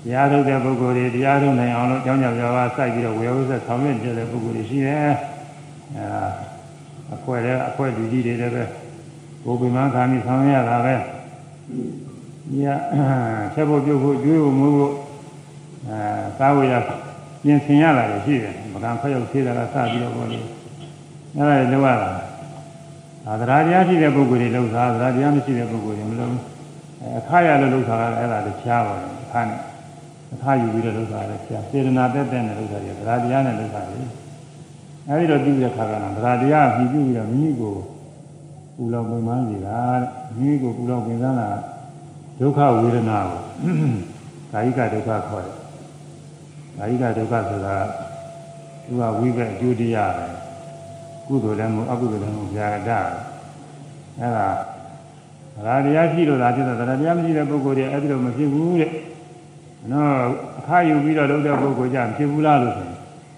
တရားထုတ်တဲ့ပုဂ္ဂိုလ်တွေတရားထုတ်နိုင်အောင်လို့ကြောင်းကြောင်ကြောပါစိုက်ပြီးတော့ဝေဝဆက်ဆောင်ရွက်ကြတဲ့ပုဂ္ဂိုလ်တွေရှိတယ်အဲအခွဲတဲ့အခွဲလူကြီးတွေလည်းပဲကိုယ်ပင်မခံပြီးဆောင်ရတာပဲဒီကဆက်ဖို့ပြုတ်ဖို့ကျွေးဖို့မွေးဖို့အဲသာဝေရပြင်ဆင်ရတာရှိတယ်မကံခွဲရောက်သေးတာကစပြီးတော့ဘောလို့အဲဒါတွေလောက်ရတာသာသရာတရားရှိတဲ့ပုဂ္ဂိုလ်တွေလောက်တာသရာတရားမရှိတဲ့ပုဂ္ဂိုလ်တွေမလုပ်ဘူး အခါရလို့လောက်တာကအဲ့ဒါတခြားပါတော့အခါနဲ့အခါယူပြီးတော့လောက်တာလည်းခြားစေတနာတက်တဲ့နဲ့လောက်တာတွေသရာတရားနဲ့လောက်တာတွေအဲဒီတော့ပြုတဲ့ခါကလည်းသရာတရားဖြီးပြုပြီးတော့မိမိကိုပူလောင်ပင်ပန်းနေတာမိမိကိုပူလောင်ပင်ပန်းတာဒုက္ခဝေဒနာကိုကာယကဒုက္ခခေါ်တယ်ကာယကဒုက္ခဆိုတာသူကဝိဘက်အကျိုးတရားပဲကုသိုလ်လည်းမဟုတ်အကုသိုလ်လည်းမဟုတ်ဗျာဒအဲ့ဒါ ရာတရားရှိလို့သာဖြစ်တာတရားတရားမရှိတဲ့ပုဂ္ဂိုလ်တွေအဲ့ဒီလိုမဖြစ်ဘူးတဲ့နော်အခါယူပြီးတော့လုပ်တဲ့ပုဂ္ဂိုလ်ကြဖြစ်ဘူးလားလို့ဆိုရင်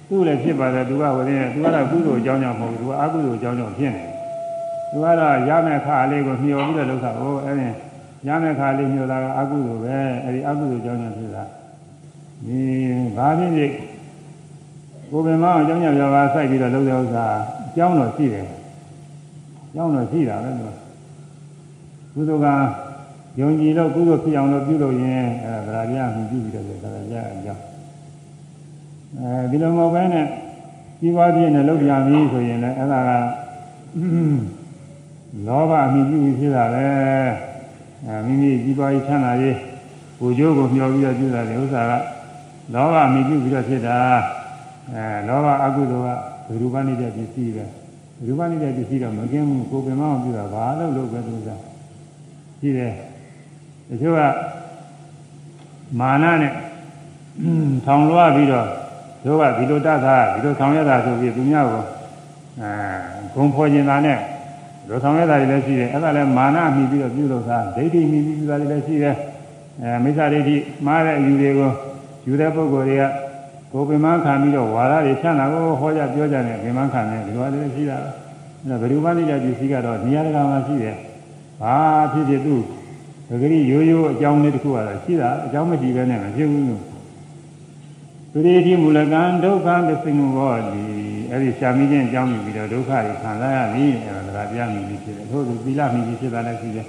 သူ့လည်းဖြစ်ပါတယ်သူကဝိရင်သူကတော့ကုသိုလ်အကြောင်းကြောင့်မဟုတ်ဘူးသူကအကုသိုလ်အကြောင်းကြောင့်ဖြစ်နေတယ်သူကတော့ရမယ့်ခါလေးကိုမျှော်ပြီးတော့လုပ်တာဟိုအဲ့ဒီရမယ့်ခါလေးမျှော်တာကအကုသိုလ်ပဲအဲ့ဒီအကုသိုလ်အကြောင်းကြောင့်ဖြစ်တာဒီဘာဖြစ်ဖြစ်ကိုယ်ပင်မအောင်အကြောင်းကြောင့်ပြောပါစိုက်ပြီးတော့လုပ်တဲ့ဥစ္စာအကြောင်းတော့ရှိတယ်အကြောင်းတော့ရှိတာပဲသူကု သိုလ်ကယုံကြည်လို့ကုသိုလ်ဖြစ်အောင်လို့ပြုလို့ရင်အဲဒါကြရမှုပြုပြီးတော့ဒါကြရအကြောင်းအဲဒီလိုမဟုတ်ဘဲနဲ့ကြီးပွားပြည့်နဲ့လုပ်ပြမည်ဆိုရင်လည်းအဲ့ဒါကလောဘအမိပြုပြီးဖြစ်တာပဲအဲမိမိကြီးပွားရေးချမ်းသာရေးကိုကျိုးကိုမျှော်ပြီးတော့ပြုတာလေဥစ္စာကလောဘအမိပြုပြီးတော့ဖြစ်တာအဲလောဘအကုသိုလ်ကဘယ်လိုပါနေတဲ့ပစ္စည်းပဲဘယ်လိုပါနေတဲ့ပစ္စည်းတော့မကင်းဘူးကိုယ်ပင်မအောင်ပြုတာဘာလို့လုပ်ပဲသူစား ရှိတယ်တချို့ကမာနနဲ့ထောင်လွှားပြီးတော့တို့ကဒီလိုတတ်တာဒီလိုဆောင်ရတာဆိုပြီးသူများကိုအဲဂုံဖော်ကျင်တာနဲ့လိုဆောင်ရတာတွေလည်းရှိတယ်အဲ့ဒါလည်းမာနမိပြီးတော့ပြုလုပ်တာဒိဋ္ဌိမိပြီးပြုတာတွေလည်းရှိတယ်အဲမိစ္ဆာဒိဋ္ဌိမှားတဲ့အယူတွေကိုယူတဲ့ပုဂ္ဂိုလ်တွေကကိုယ်ပင်မခံပြီးတော့ဝါဒတွေချမ်းသာကိုဟောကြပြောကြတယ်ပင်မခံတယ်ဒီလိုလည်းရှိတာအဲ့ဒါဘယ်လိုမှနေတဲ့ပစ္စည်းကတော့နေရာတကာမှာရှိတယ် ဘာဖြစ်ဖြစ်သူပဂရိရိုးရိုးအကြောင်းလေးတစ်ခုကတော့ရှိတာအကြောင်းမရှိဘဲနဲ့မဖြစ်ဘူးသူရိတိမူလကံဒုက္ခသစ္စေဘောဒီအဲ့ဒီရှာမိခြင်းအကြောင်းပြီးတော့ဒုက္ခတွေခံစားရပြီအဲ့ဒါကတရားမိပြီးဖြစ်တယ်ထို့သူသီလမိပြီးဖြစ်တာလည်းရှိတယ်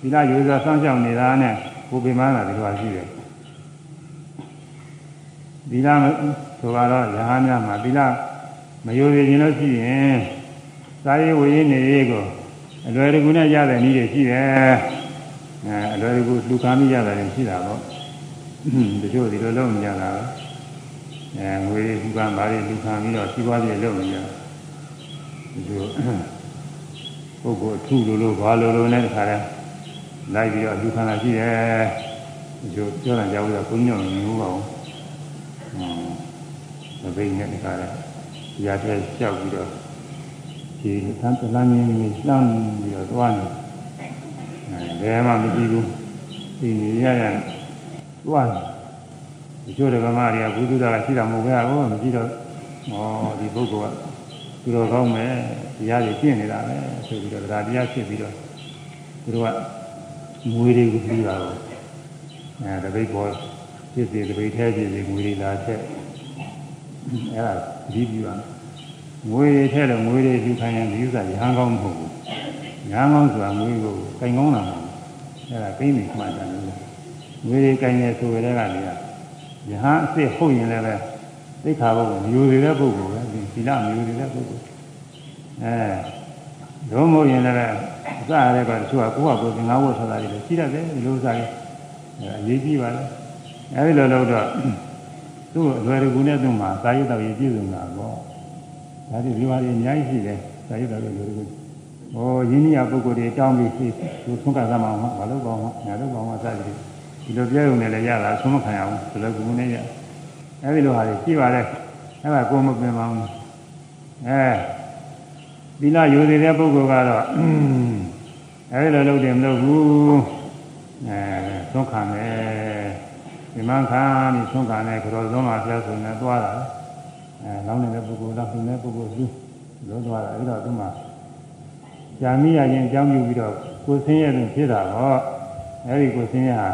သီလရိုးစွာစောင့်ရှောက်နေတာနဲ့ကိုယ်ပင်မလာဒီလိုရှိတယ်သီလဆိုတော့ရဟန်းများမှာသီလမယိုသေးခြင်းလို့ရှိရင်စာရေးဝေရေးနေရေးကို အလွယ်တကူနဲ့ရတဲ့နည်းတွေရှိတယ်အဲအလွယ်တကူလူခံမိရတာလည်းရှိတာပေါ့တချို့ဒီလိုလုပ်နေကြတာပဲအဲငွေလူခံဘာတွေလူခံပြီးတော့စီးပွားရေးလုပ်နေကြဒီလိုပုဂ္ဂိုလ်အထုလိုလိုဘာလိုလိုနဲ့တခါတည်းလိုက်ပြီးတော့လူခံတာရှိတယ်ဒီလိုပြောတာကြောက်ရဘုန်းကြီးတို့မြင်ဘူးပါဘူးဟောသဘိနဲ့တခါတည်းဒီအထဲလျှောက်ပြီးတော့ ဒီသံတလန်းကြီးကြီးလှမ်းပြီးတော့သွားနေအဲဘယ်မှမကြည့်ဘူးဒီနေရရသွားနေဒီကျိုးဓမ္မတွေကဘုသူတာကရှိတာမဟုတ်ပဲဘောမကြည့်တော့ဩဒီပုဂ္ဂိုလ်ကသူတော်ကောင်းမယ်တရားတွေပြင့်နေတာပဲဆိုပြီးတော့ဒါတရားဖြစ်ပြီးတော့သူတို့ကငွေတွေကိုပြီးတာတော့အဲတပိတ်ပေါ်ဖြစ်စီတပိတ်ထဲဖြစ်စီငွေတွေလာထက်အဲဒါဒီပြီးပါ ငွေတွေထဲတော့ငွေတွေယူခိုင်းရင်ဒီဥစ္စာရဟန်းကောင်းမဟုတ်ဘူးရဟန်းကောင်းဆိုတာငွေကိုကင်ကောင်းတာမဟုတ်ဘူးအဲဒါကိန်းနေမှတ်တယ်ငွေတွေကင်နေဆိုရတဲ့ကလေယဟန်အစ်စ်ဟုတ်ရင်လည်းပဲသိခါဘုတ်မျိုးတွေတဲ့ပုဂ္ဂိုလ်ပဲဒီသီလမျိုးတွေတဲ့ပုဂ္ဂိုလ်အဲလုံးမဟုတ်ရင်လည်းအစရတဲ့ကတချို့ကကိုယ့်ဟာကိုယ်ငါးဝတ်ဆိုတာတွေလည်းရှိတတ်တယ်ဒီလိုစားရင်အဲရေးကြည့်ပါလေအဲဒီလိုလို့တော့သူ့အလွယ်တကူနဲ့သူ့မှာသာယုတ်တော်ရေးပြည့်စုံတာပေါ့ ဒါဒီဒီပါတွေအများကြီးရှိတယ်သာယုတ်တော်ရေးလိုတကူဟောရင်းနှီးရပုဂ္ဂိုလ်တွေတောင်းပြီးသူသုံးကစားမှာမလုပ်ပါဘူးညာလုပ်ပါဘူးစသည်ဒီလိုပြောရုံနဲ့လည်းရတာဆုံးမခံရဘူးဒီလိုကူနဲ့ရအဲဒီလိုဟာတွေရှိပါလေအဲ့ဒါကိုမပင်ပါဘူးအဲသီလယူနေတဲ့ပုဂ္ဂိုလ်ကတော့အဲဒီလိုလုပ်တယ်မလုပ်ဘူးအဲသုံးခံတယ်ဒီမှန်ခံပြီးသုံးခံတယ်ကြောဆုံးမှာပြောဆိုနေသွားတာ အဲလောင်းနေတဲ့ပုဂ္ဂိုလ်တော့ရှင်တဲ့ပုဂ္ဂိုလ်သူလို့သွားတာအဲ့တော့သူမှဇာမိရခြင်းအကြောင်းပြုပြီးတော့ကိုယ်ဆင်းရဲတဲ့ဖြစ်တာတော့အဲဒီကိုယ်ဆင်းရဲဟာ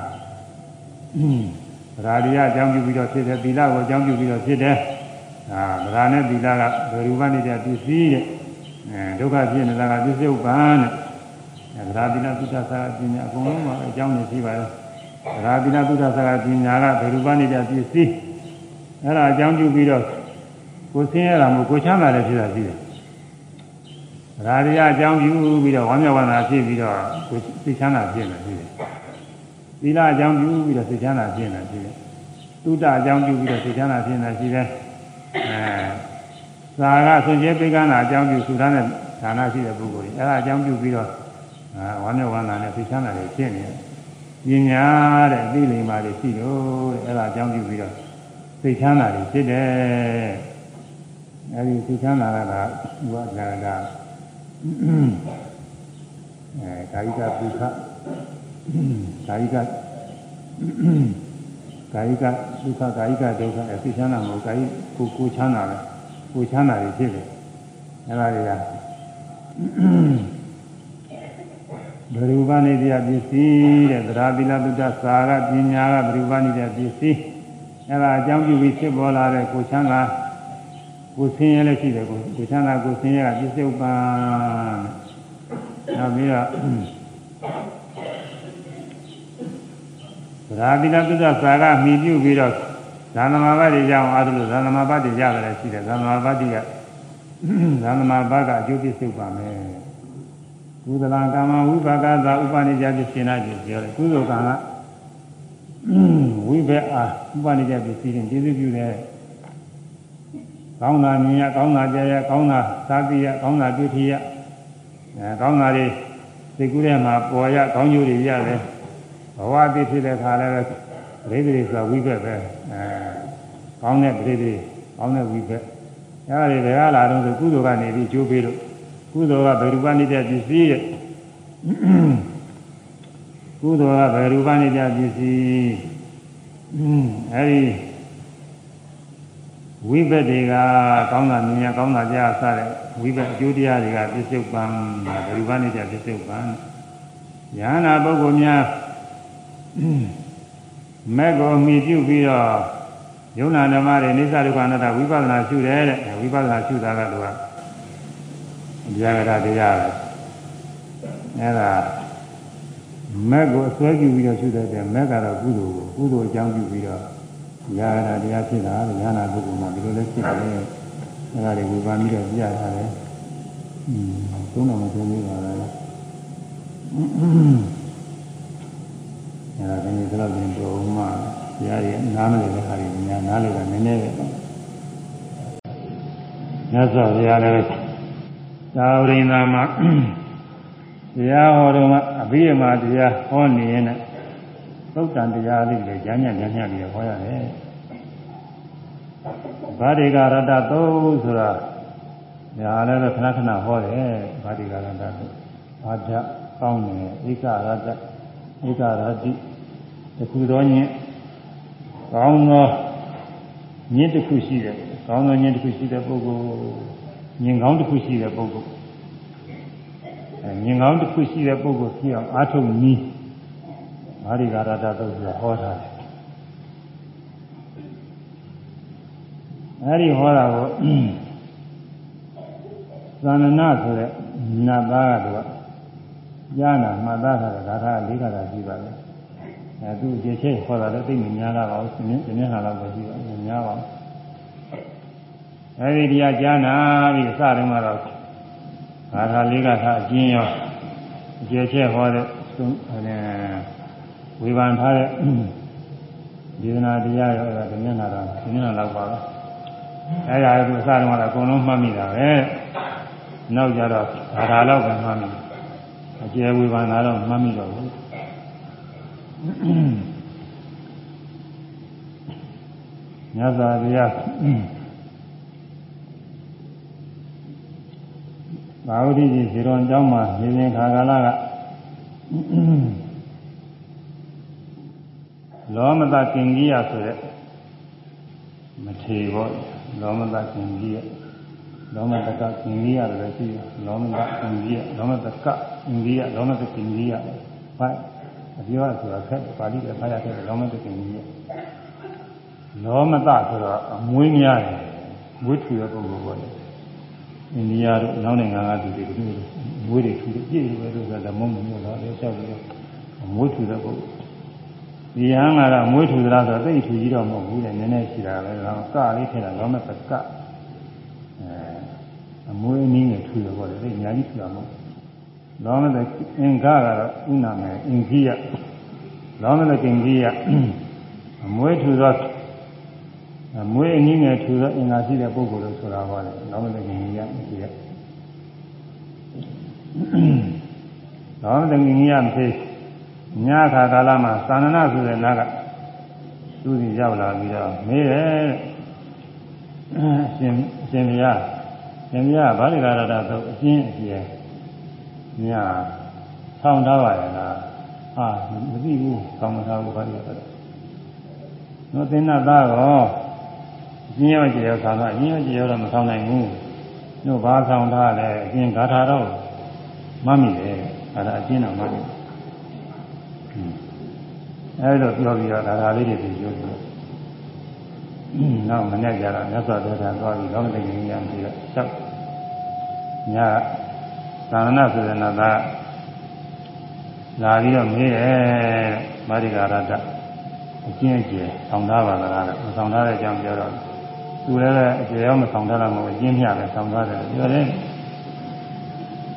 ဗရာဒီယအကြောင်းပြုပြီးတော့ဖြစ်တယ်သီလကိုအကြောင်းပြုပြီးတော့ဖြစ်တယ်အာဗရာနဲ့သီလကဘယ်ရူပနေတဲ့ပစ္စည်းတဲ့အဲဒုက္ခဖြစ်နေတာကပစ္စည်းဥပ္ပန်တဲ့အဲဗရာသီလသုဒ္ဓသာပညာအကုန်လုံးမှာအကြောင်းနေရှိပါတယ်ဗရာသီလသုဒ္ဓသာပညာကဘယ်ရူပနေတဲ့ပစ္စည်းအဲဒါအကြောင်းပြုပြီးတော့ ကိုဆင်းရဲတာမို့ကိုချမ်းသာတယ်ဖြစ်တာရှိတယ်ဗရာဒီယအကြောင်းပြုပြီးတော့ဝမ်းမြောက်ဝမ်းသာဖြစ်ပြီးတော့ကိုသိချမ်းသာဖြစ်နေရှိတယ်သီလအကြောင်းပြုပြီးတော့စိတ်ချမ်းသာဖြစ်နေရှိတယ်သုဒ္ဓအကြောင်းပြုပြီးတော့စိတ်ချမ်းသာဖြစ်နေရှိတယ်အဲသာကဆွန်ကျဲပိကနာအကြောင်းပြုသုဒ္ဓနဲ့ဌာနရှိတဲ့ပုဂ္ဂိုလ်ကြီးအဲဒါအကြောင်းပြုပြီးတော့ဝမ်းမြောက်ဝမ်းသာနဲ့စိတ်ချမ်းသာတွေဖြစ်နေတယ်ပညာတဲ့အသိလိမ္မာတွေရှိလို့တဲ့အဲဒါအကြောင်းပြုပြီးတော့စိတ်ချမ်းသာတွေဖြစ်တယ် အဲဒီစိတ်ချမ်းသာတာကဘုရားကကအဲကာယကပုခကာယကကာယကဒုက္ခကာယကဒုက္ခအသိချမ်းသာမဟုတ်ကာယကိုကိုချမ်းသာတယ်ကိုချမ်းသာတွေဖြစ်တယ်အဲဒါတွေကဘရူပနိတ္တပစ္စည်းတဲ့သရပိလတုတ္တသာရပညာကဘရူပနိတ္တပစ္စည်းအဲဒါအကြောင်းပြုပြီးဖြစ်ပေါ်လာတဲ့ကိုချမ်းသာ ကိုဆင်းရဲလည်းရှိတယ်ကိုကိုချမ်းသာကိုဆင်းရဲကပစ္စုပန်နောက်ပြီးတော့ဗရာတိလသုဒ္ဓစာကမိပြုပြီးတော့ဇာနမဘတ်တွေကြောင့်အားလို့ဇာနမဘတ်တွေရတယ်ရှိတယ်ဇာနမဘတ်တွေကဇာနမဘတ်ကအကျိုးပြစ္ဆုတ်ပါမယ်ကုသလံကာမဝိပါကသာဥပနိစ္စပစ္စေနာကြီးပြောတယ်ကုသိုလ်ကံကဝိဘက်အားဥပနိစ္စပစ္စည်းရင်ကျေးဇူးပြုတယ် ကောင်းတာမြင်ရကောင်းတာကြားရကောင်းတာသာသိရကောင်းတာတွေ့ထရအဲကောင်းတာတွေစိတ်ကူးထဲမှာပေါ်ရကောင်းကျိုးတွေရတယ်ဘဝတည်ဖြစ်တဲ့ခါလည်းပရိသေဆိုဝိဘက်ပဲအဲကောင်းတဲ့ပရိသေကောင်းတဲ့ဝိဘက်အဲဒါတွေဘယ်ကလာတော့ဆိုကုသိုလ်ကနေပြီးကျိုးပေးလို့ကုသိုလ်ကဘယ်ရူပနေတဲ့ပစ္စည်းရဲ့ကုသိုလ်ကဘယ်ရူပနေတဲ့ပစ္စည်းအဲဒီ ဝိဘက်တွေကကောင်းတာမြင်ရကောင်းတာကြားစတဲ့ဝိဘက်အကျိုးတရားတွေကပစ္စုပန်ဘယ်ရူပနေတဲ့ပစ္စုပန်ယ ahanan ပုဂ္ဂိုလ်များမက်ကိုမိပြုပြီးတော့ယုံနာဓမ္မတွေနိစ္စဒုက္ခအနတ္တဝိပဿနာရှုတယ်တဲ့ဝိပဿနာရှုတာကသူကတရားကတရားပဲအဲ့ဒါမက်ကိုအစွဲပြုပြီးတော့ရှုတဲ့တဲ့မက်ကတော့ကုသိုလ်ကိုကုသိုလ်အကြောင်းပြုပြီးတော့ တရားကတရားဖြစ်တာလို့ညာနာပုဂ္ဂိုလ်မှာဒီလိုလဲဖြစ်တယ်အဲ့ဒါတွေဝေဖန်ပြီးတော့ပြရတာလေอืมသုံးတော်မသုံးသေးပါလားအဲ့ဒါကလည်းဒီလောက်ပြင်တော်မှတရားတွေနားမလည်တဲ့ခါတွေများနားလည်တာနည်းနည်းပဲမြတ်စွာဘုရားလည်းသာဝရိန္ဒာမှာတရားဟောတော့မှအဘိဓမ္မာတရားဟောနေရင်လည်း သုတ်တန်တရားလေးတွေညာညံ့ညာညံ့ပြီးဟောရတယ်ဗာတိကရတ္တသုတ်ဆိုတာညာလည်းခဏခဏဟောတယ်ဗာတိကရတ္တသုတ်ဘာဓကောင်းတယ်ဧကရတ္တဧကရတိတခုတော်ညင်ကောင်းသောညင်တစ်ခုရှိတယ်ကောင်းသောညင်တစ်ခုရှိတဲ့ပုဂ္ဂိုလ်ညင်ကောင်းတစ်ခုရှိတဲ့ပုဂ္ဂိုလ်အဲညင်ကောင်းတစ်ခုရှိတဲ့ပုဂ္ဂိုလ်ဖြစ်အောင်အာထုံနည်း မာရိကာရတသုတ်ကဟောထားတယ်အဲဒီဟောတာကိုသန္နနာဆိုတဲ့နတ်သားကတော့ကြားနာမှတ်သားတာဂါထာ၄ခါသာရှိပါလေအဲသူအခြေချက်ဟောတာလည်းသိမများတာပါဘူးဒီနေ့ဒီနေ့ဟာတော့ရှိပါဘူးများပါဘူးအဲဒီတရားကြားနာပြီးစတယ်မှာတော့ဂါထာ၄ခါသာအကျဉ်းရောအခြေချက်ဟောတဲ့ ဝေဖန်ထားတဲ့ဒေသနာတရားရောအဲ့ဒါဒီနေ့နာတော့ဒီနေ့နာတော့ပါပဲအဲ့ဒါကသူအစတုန်းကတော့အကုန်လုံးမှတ်မိတာပဲနောက်ကြတော့ဘာသာတော့ပဲမှတ်မိအကျယ်ဝေဖန်တာတော့မှတ်မိတော့ဘူးညဇာတရားဘာဝတိကြီးဇေရွန်ကျောင်းမှာနေနေခါကာလက လောမတကင်ကြီးရဆိုတဲ့မထေဘောလောမတကင်ကြီးရလောမတကကင်ကြီးရလည်းရှိတယ်လောမတကင်ကြီးရလောမတကကင်ကြီးရလောမတကင်ကြီးရဘာအပြောရဆိုတာခက်ပါဠိလည်းဖတ်ရခဲ့တယ်လောမတကင်ကြီးရလောမတဆိုတော့အမွေးများတယ်မွေးထူတဲ့ပုဂ္ဂိုလ်ပေါ့လေအိန္ဒိယတို့နောက်နိုင်ငံကသူတွေဒီလိုမွေးတွေထူတယ်ပြည့်ရွယ်လို့ဆိုတာမုန်းမျိုးတော့လည်းချက်ပြီးတော့မွေးထူတဲ့ပုဂ္ဂိုလ် ဒီဟန်ကတော့မွေးထူသလားဆိုတော့သိထူကြီးတော့မဟုတ်ဘူးလေနည်းနည်းရှိတာပဲတော့ကလေးထည့်တာလောမတကအဲအမွေးနည်းနဲ့ထူတယ်ပေါ့လေသိအများကြီးထူတာမဟုတ်လောမတအင်္ဂကတော့ဥနာမယ်အင်ကြီးရလောမတကင်ကြီးရအမွေးထူသောအမွေးအနည်းငယ်ထူသောအင်္ဂါရှိတဲ့ပုဂ္ဂိုလ်လို့ဆိုတာပါလေလောမတကင်ကြီးရအကြီးရလောမတကင်ကြီးရမဖြစ် ညခါကာလမှာသာဏနာဆိုတဲ့နာကသူစီရောက်လာပြီးတော့မေးတယ်အရှင်အရှင်ဘုရားရှင်ဘုရားဗာလိကာရတသုအရှင်အရှင်ညဆောင်းထားပါရဲ့လားဟာမသိဘူးဆောင်းမထားဘူးဗာလိကာရတနော်သင်္နသားရောအရှင်ရောကျေရောဆောင်းတော့အရှင်ရောကျေရောတော့မဆောင်းနိုင်ဘူးတို့ဘာဆောင်းထားလဲအရှင်ဂါထာတော့မမိတယ်အဲ့ဒါအရှင်တော်မမိတယ် အဲဒီလိုပြောပြီးတော့ဒါသာလေးတွေပြောပြီးနောက်မနေ့ကျတော့မြတ်စွာဘုရားသွားပြီးလောကတိဉာဏ်ဉာဏ်ပြီးတော့ချက်ညသာသနာဆိုတဲ့နာသာလာပြီးတော့မေးတယ်မာရိကာရတအကျဉ်းအကျယ်ဆောင်ထားပါလားတဲ့မဆောင်ထားတဲ့အကြောင်းပြောတော့သူလည်းအကျယ်ရောမဆောင်ထားတာမဟုတ်အကျဉ်းမျှပဲဆောင်ထားတယ်ပြောတယ်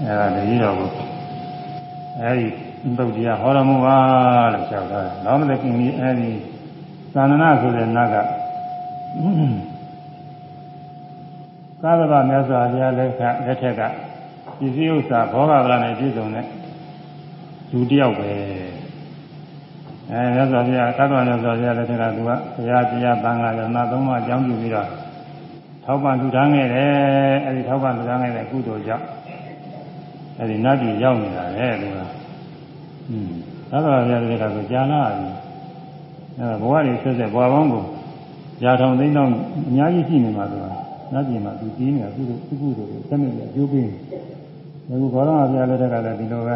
အဲဒါတတိတော်ကိုအဲဒီ သုတ်တရားဟောတော်မူပါလို့ပြောထားတယ်။လောမတကိမီအဲဒီသာသနာဆိုတဲ့နတ်ကသာသနာမြတ်စွာဘုရားလက်ထက်လက်ထက်ကပစ္စည်းဥစ္စာဘောဂဗလာနဲ့ပြည့်စုံတဲ့လူတယောက်ပဲ။အဲမြတ်စွာဘုရားသာသနာမြတ်စွာဘုရားလက်ထက်ကသူကဘုရားတရားသံဃာရဏသုံးပါးအကြောင်းပြုပြီးတော့ထောက်ပံ့ထူထောင်ခဲ့တယ်။အဲဒီထောက်ပံ့ထူထောင်ခဲ့တဲ့ကုသိုလ်ကြောင့်အဲဒီနတ်ပြည်ရောက်နေတာလေသူကอืม သာသနာ့တရားတွေကဆိုကြာလာပြီအဲဘဝတွေဆက်ဆက်ဘဝပေါင်းကိုရာထောင်သိန်းတော့အများကြီးရှိနေမှာဆိုတာနတ်ပြည်မှာသူကြီးနေတာသူတို့သူကုတို့စနစ်နဲ့ကျိုးပေးနေအခုဘောရမဘုရားလက်ထက်ကလည်းဒီလိုပဲ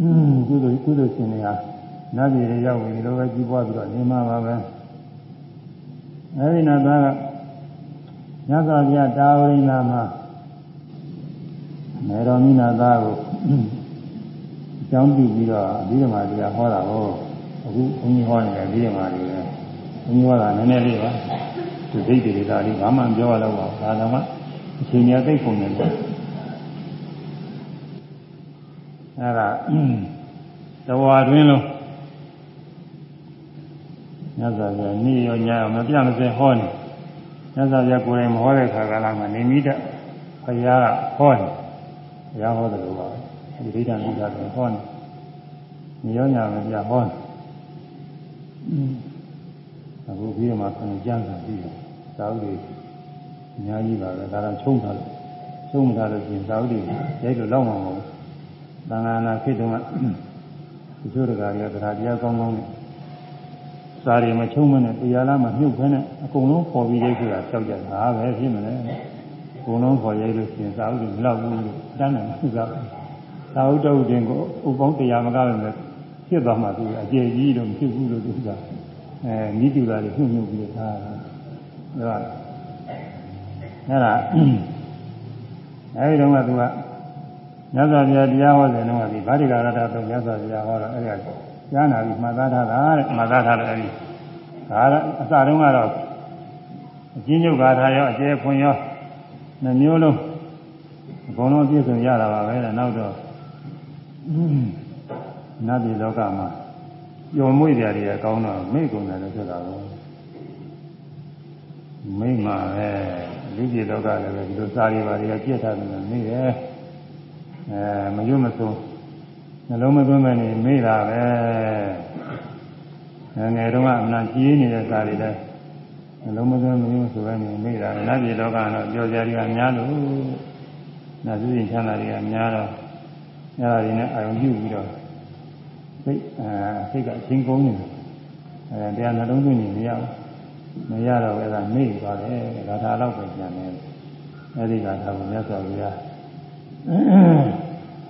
อืมကုသိုလ်ကုသိုလ်ရှင်တွေဟာနတ်ပြည်တွေရောက်ပြီလိုပဲကြီးပွားပြီးတော့နေမှာပါပဲအဲဒီနောက်သားကမြတ်စွာဘုရားတာဝရိနာမှာမေတော်မိနာသားကိုအ ကြောင်းပြုပြီးတော့အဘိဓမ္မာတရားဟောတာကိုအခုဘုန်းကြီးဟောနေတယ်အဘိဓမ္မာတွေပဲဘုန်းကြီးဟောတာနည်းနည်းလေးပါသူဒိဋ္ဌိတွေဒါလေးဘာမှပြောရတော့ပါဘူးဒါတော့မှအချိန်ကြီးသိပုံနေတယ်အဲ့ဒါတဝါတွင်းလုံးညဇာပြနေ့ရောညရောမပြမစဲဟောနေညဇာပြကိုယ်တိုင်မဟောတဲ့ခါကလာမှနေမိတဲ့ဘုရားကဟောနေဘုရားဟောတယ်လို့ပါ ဒီဒိဋ္ဌာန်ကဟောနေညရောညမပြဟောနေအခုပြီးမှဆံကြမ်းစာပြီးတယ်သာဝတိအများကြီးပါပဲဒါတော့ချုံထားလို့ချုံထားလို့ပြင်သာဝတိရိုက်လို့လောက်မှာမဟုတ်ဘူးသံဃာနာခေတ္တကဒီချို့တကားတွေကတရားတရားကောင်းကောင်းနဲ့စာရီမချုံမနဲ့တရားလားမမြုပ်ခဲနဲ့အကုန်လုံးပေါ်ပြီးရိုက်ဆိုတာကြောက်ကြတာပဲဖြစ်မလဲအကုန်လုံးပေါ်ရိုက်လို့ပြင်သာဝတိမလောက်ဘူးလို့တန်းတယ်မဟုတ်ဘူး သာဝတ္တုတင်ကိုဥပေါင်းတရားမကားလည်းဖြစ်သွားမှသူအကျေကြီးတော့မဖြစ်ဘူးလို့သူကအဲမိတူလာတွေညှို့ညှို့ပြီးထားတာအဲဒါအဲ့ဒါအဲဒီတော့ကသူကမြတ်စွာဘုရားတရားဟောတယ်တော့ဒီဗာတိကာရတ္တသုံးမြတ်စွာဘုရားဟောတော့အဲ့ဒါကြားနာပြီးမှတ်သားထားတာတဲ့မှတ်သားထားတယ်အဲ့ဒီဒါကအစတုန်းကတော့အချင်းချုပ်ဂါထာရောအကျယ်ဖွင့်ရောနှမျိုးလုံးအကုန်လုံးပြည့်စုံရတာပါပဲတဲ့နောက်တော့ နတ်ပြည်လောကမှာပျော်မွေ့ကြတယ်ကောင်းတော့မိတ်ကုန်တယ်လို့ဆိုတာကိုမိတ်မှာပဲလူပြည်လောကလည်းပဲဒီလိုစာရီပါတွေကပြည့်ထားတယ်မိတယ်အဲမရွတ်မဆုံးနှလုံးမသွင်းမနေမိတာပဲငယ်ငယ်တုန်းကအမှန်ကြီးနေတဲ့စာတွေလည်းနှလုံးမသွင်းမရွတ်ဆိုပဲနေမိတာနတ်ပြည်လောကကတော့ပျော်ကြတွေကများလို့နတ်စုရင်ချမ်းသာတွေကများတော့ ညတွေနဲ့အာရုံပြုပြီးတော့စိတ်အဲစိတ်ကအချင်းကုန်းနေတယ်အဲတရားနှလုံးသွင်းနေမရဘူးမရတော့အဲ့ဒါမေ့သွားတယ်ဂါထာတော့ပဲပြန်တယ်အဲ့ဒီဂါထာကိုမြတ်စွာဘုရား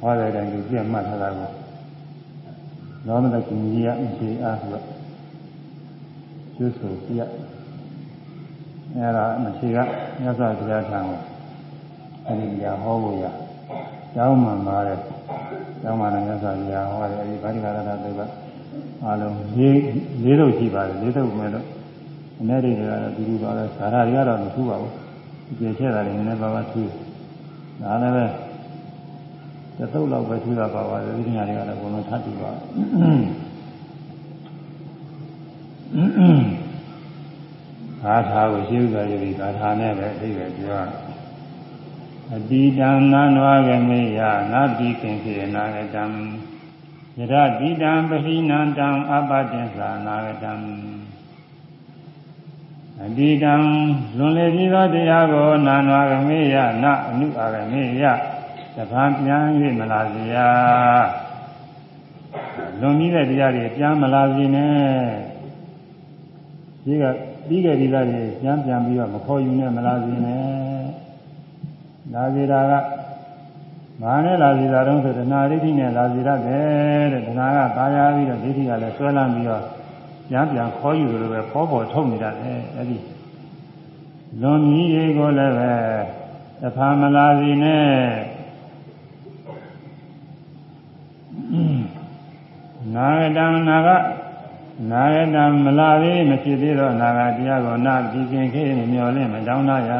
ဟောတဲ့တိုင်ကိုပြတ်မှတ်ထားတာကိုသောမတကုကြီးရအခြေအားဆိုတော့ကျွတ်ဆိုပြအဲ့ဒါအခြေကမြတ်စွာဘုရားထံကိုအဲ့ဒီညာဟောဖို့ရကျောင်းမှမှာတဲ့ ကျောင်းမှလည်းမြတ်စွာဘုရားဟောတယ်အဲ့ဒီဗာတိကာရတသုကအားလုံး၄၄လို့ရှိပါတယ်၄သုမဲ့တော့အနေတွေကတော့ဒီလိုပါပဲဇာတာတွေကတော့မထူးပါဘူးဒီပြည့်ထက်တာလည်းနည်းနည်းပါးပါးထူးဒါလည်းပဲတသုတ်လောက်ပဲထူးတာပါပါတယ်ဒီညာတွေကတော့ဘုံလုံးထပ်တူပါဂါထာကိုရှင်းဥစွာရည်ဂါထာနဲ့ပဲအိဗယ်ပြော အတိတံနန္ဝဂမေယနာတိကင်ခေနာဂတံယရတိတံပဟိနန္တံအပတ္တင်္သာနာဂတံအတိတံလွန်လေပြီးသောတရားကိုနာနဝဂမေယနအနုအာဂမေယတပံပြန်၍မလာစေရလွန်ပြီးတဲ့တရားတွေပြန်မလာစေနဲ့ဒီကပြီးခဲ့ပြီးသားတွေပြန်ပြန်ပြီးတော့မခေါ်ယူနဲ့မလာစေနဲ့ လာစေတာကမာနဲ့လာစေတာတော့ဆိုတဏှာဒိဋ္ဌိနဲ့လာစေရတယ်တဲ့တဏှာကตายာပြီးတော့ဒိဋ္ဌိကလည်းဆွဲလန်းပြီးတော့ပြန်ပြန်ခေါ်ယူလို့ပဲဖောပေါ်ထုတ်နေတတ်တယ်အဲ့ဒီလွန်ကြီးတွေကိုလည်းပဲတဖာမလာစေနဲ့နာဂတံနာဂနာဂတံမလာသေးမဖြစ်သေးတော့နာဂတရားကိုနာပြီးခင်ခေမမျော်လင့်မတောင်းနာရ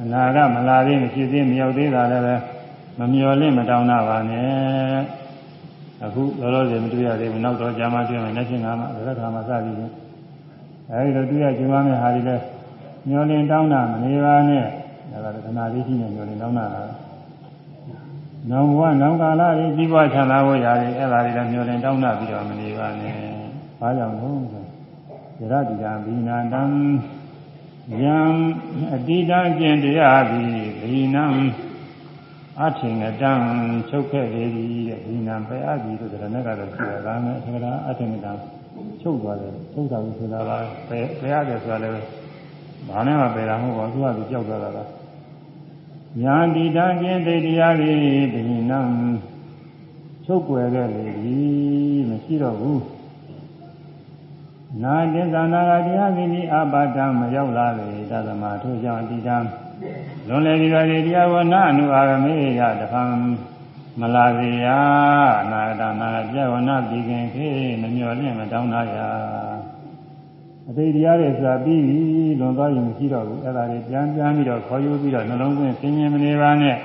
အနာဂမလာသေးမဖြစ်သေးမရောက်သေးတာလည်းပဲမမျော်လင့်မတောင်းနာပါနဲ့အခုလောလောဆယ်မတွေ့ရသေးဘူးနောက်တော့ကြာမှတွေ့မယ်လက်ချင်းကမှဘယ်တော့မှစသည်ချင်းအဲဒီလိုတွေ့ရကျင်ပါမယ်ဟာဒီလဲမျော်လင့်တောင်းနာမနေပါနဲ့ဒါကခဏလေးရှိနေမျော်လင့်တောင်းနာတာနောင်ဘဝနောင်ကာလကြီးကြီးပွားချမ်းသာဖို့ရတယ်အဲ့ဒါတွေလည်းမျောလင်တောင်းတပြီးတော့မနေပါနဲ့။ဘာကြောင့်လဲဆိုရတတိတာဘိနာတံ ယံအတိတံကျင့်တရားသည်ဘိနံအထင်ကတံချုပ်ခဲ့လေသည်တဲ့ဘိနံပဲအပ်ပြီဆိုတဲ့နဲ့ကတော့ရှိတာဒါနဲ့အထင်ကတံအထင်ကတံချုပ်သွားတယ်ချုပ်တာကိုဆိုတာကပဲပဲရတယ်ဆိုတာလည်းဘာနဲ့မှပယ်တာမဟုတ်ပါဘူးသူကသူကြောက်သွားတာလားညာတိတံကျင့်တရားသည်ဘိနံချုပ်ွယ်ခဲ့လေပြီမရှိတော့ဘူး နာတင်္သနာကတရားစီပြီးအပါဒံမရောက်လာလေသတ္တမထို့ကြောင့်အတိတံလွန်လေပြီးတော့တရားဝနာအနုအာရမေယတဖန်မလာစေရနာဂတနာပြဝနာပြီးခင်ခေမမျော်လင့်မတောင်းတာရအတိတ်တရားတွေဆိုတာပြီးပြီလွန်သွားရင်မရှိတော့ဘူးအဲ့ဒါတွေပြန်ပြန်ပြီးတော့ခေါ်ယူပြီးတော့နှလုံးသွင်းဆင်းရဲမနေပါနဲ့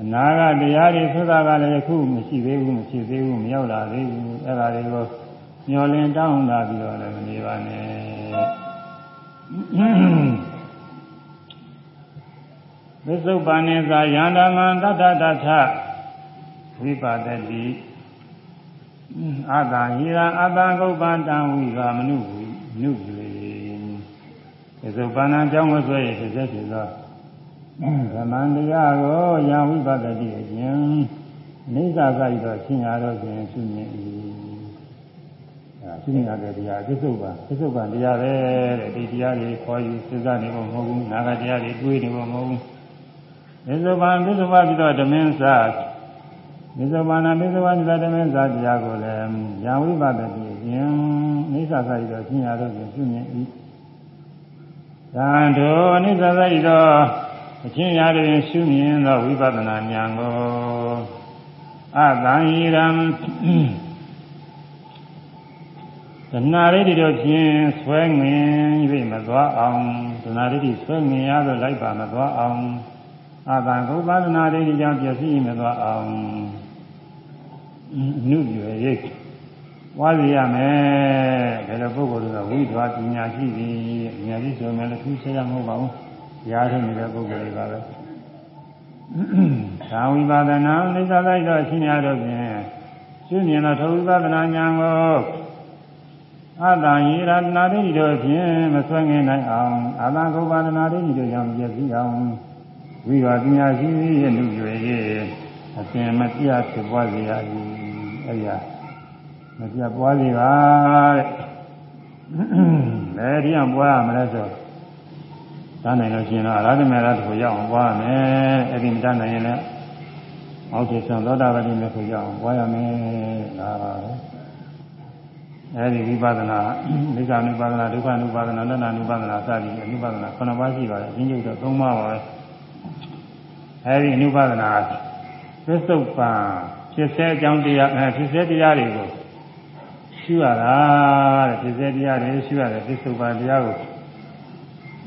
အနာကတရားတွေဆိုတာကလည်းအခုမရှိသေးဘူးမရှိသေးဘူးမရောက်လာသေးဘူးအဲ့ဒါတွေကို မျောလင်းတောင်းလာပြီးတော့လည်းမနေပါနဲ့သစ္စုပ္ပန်နေသာယန္တမံတတတထဝိပါဒတိအာသာဟိရအာသာဂုပ္ပတံဝိကမနုဝိနုဝေသစ္စုပ္ပန်အကြောင်းမဆွဲရဖြစ်စေသောသမန္တရားကိုယံဝိပဒတိအခြင်းနေသာကဤတော့ဆင်ရတော့ခြင်းရှိ နေ၏အဲရှိနေတဲ့တရားသစ္စုပ္ပန်သစ္စုပ္ပန်တရားပဲတဲ့ဒီတရားတွေခေါ်ယူစဉ်းစားနေဖို့မဟုတ်ဘူးနာဂတရားတွေတွေးနေဖို့မဟုတ်ဘူးသစ္စုပ္ပန်သစ္စုပ္ပန်ပြီးတော့ဓမင်းစားသစ္စုပ္ပန်နာသစ္စုပ္ပန်ပြီးတော့ဓမင်းစားတရားကိုလည်းယံဝိပဒတိအခြင်းနေသာကဤတော့ဆင်ရတော့ခြင်းရှိနေ၏သံတော်အနိစ္စသဤတော့အချင်းရာတွင်ရှုမြင်သောဝိပဿနာဉာဏ်ကိုအတန်ဟိရံ သနာရိတိတို့ဖြင့်ဆွဲငင်၍မသွားအောင်သနာရိတိဆွဲငင်ရသောလိုက်ပါမသွားအောင်အတန်ကုပသနာရိတိကြောင့်ပြည့်စည်မသွားအောင်အနုရွယ်ရိတ်ဝါစီရမယ်ဘယ်လိုပုဂ္ဂိုလ်တွေကဝိဓဝပညာရှိသည်ပညာရှိဆိုရင်လည်းသူဆက်ရမဟုတ်ပါဘူးရားထုတ်နေတဲ့ပုဂ္ဂိုလ်တွေပါပဲသာဝိပါဒနာလိစ္ဆာလိုက်တော့ရှင်းရတော့ဖြင့်ရှင်းမြင်တော့သဝိပါဒနာဉာဏ်ကို အတ္တယိရတနာတိတို့ဖြင့်မဆွဲငင်နိုင်အောင်အတ္တကုပါဒနာတိတို့ကြောင့်ပြည့်စည်အောင်ဝိပါပညာရှိရဲ့လူတွေရဲ့အစဉ်မပြတ်ဖြစ်ပွားစေရည်အဲ့ရမပြတ်ပွားစေပါတဲ့ဘယ်ဒီအောင်ပွားရမလဲဆိုတန်းနိုင်လို့ရှိရင်တော့အရဟတမေရတ်ကိုရောက်အောင်ပွားရမယ်အဲ့ဒီမတန်းနိုင်ရင်လည်းအောက်ကျဆံသောတာပတိမေကိုရောက်အောင်ပွားရမယ်ဒါပါပဲ အဲ့ဒီဝိပဿနာဒိဋ္ဌာနုပါဒနာဒုက္ခ ानु ပါဒနာလက္ခဏာ ानु ပါဒနာစသည်အနုပါဒနာ9ပါးရှိပါတယ်အင်းကျုပ်တော့3ပါးပါပဲအဲ့ဒီအနုပါဒနာသစ္စုပ္ပန်ဖြစ်စေအကြောင်းတရားအဲဖြစ်စေတရားတွေကိုရှုရတာတဲ့ဖြစ်စေတရားတွေရှုရတယ်သစ္စုပ္ပန်တရားကို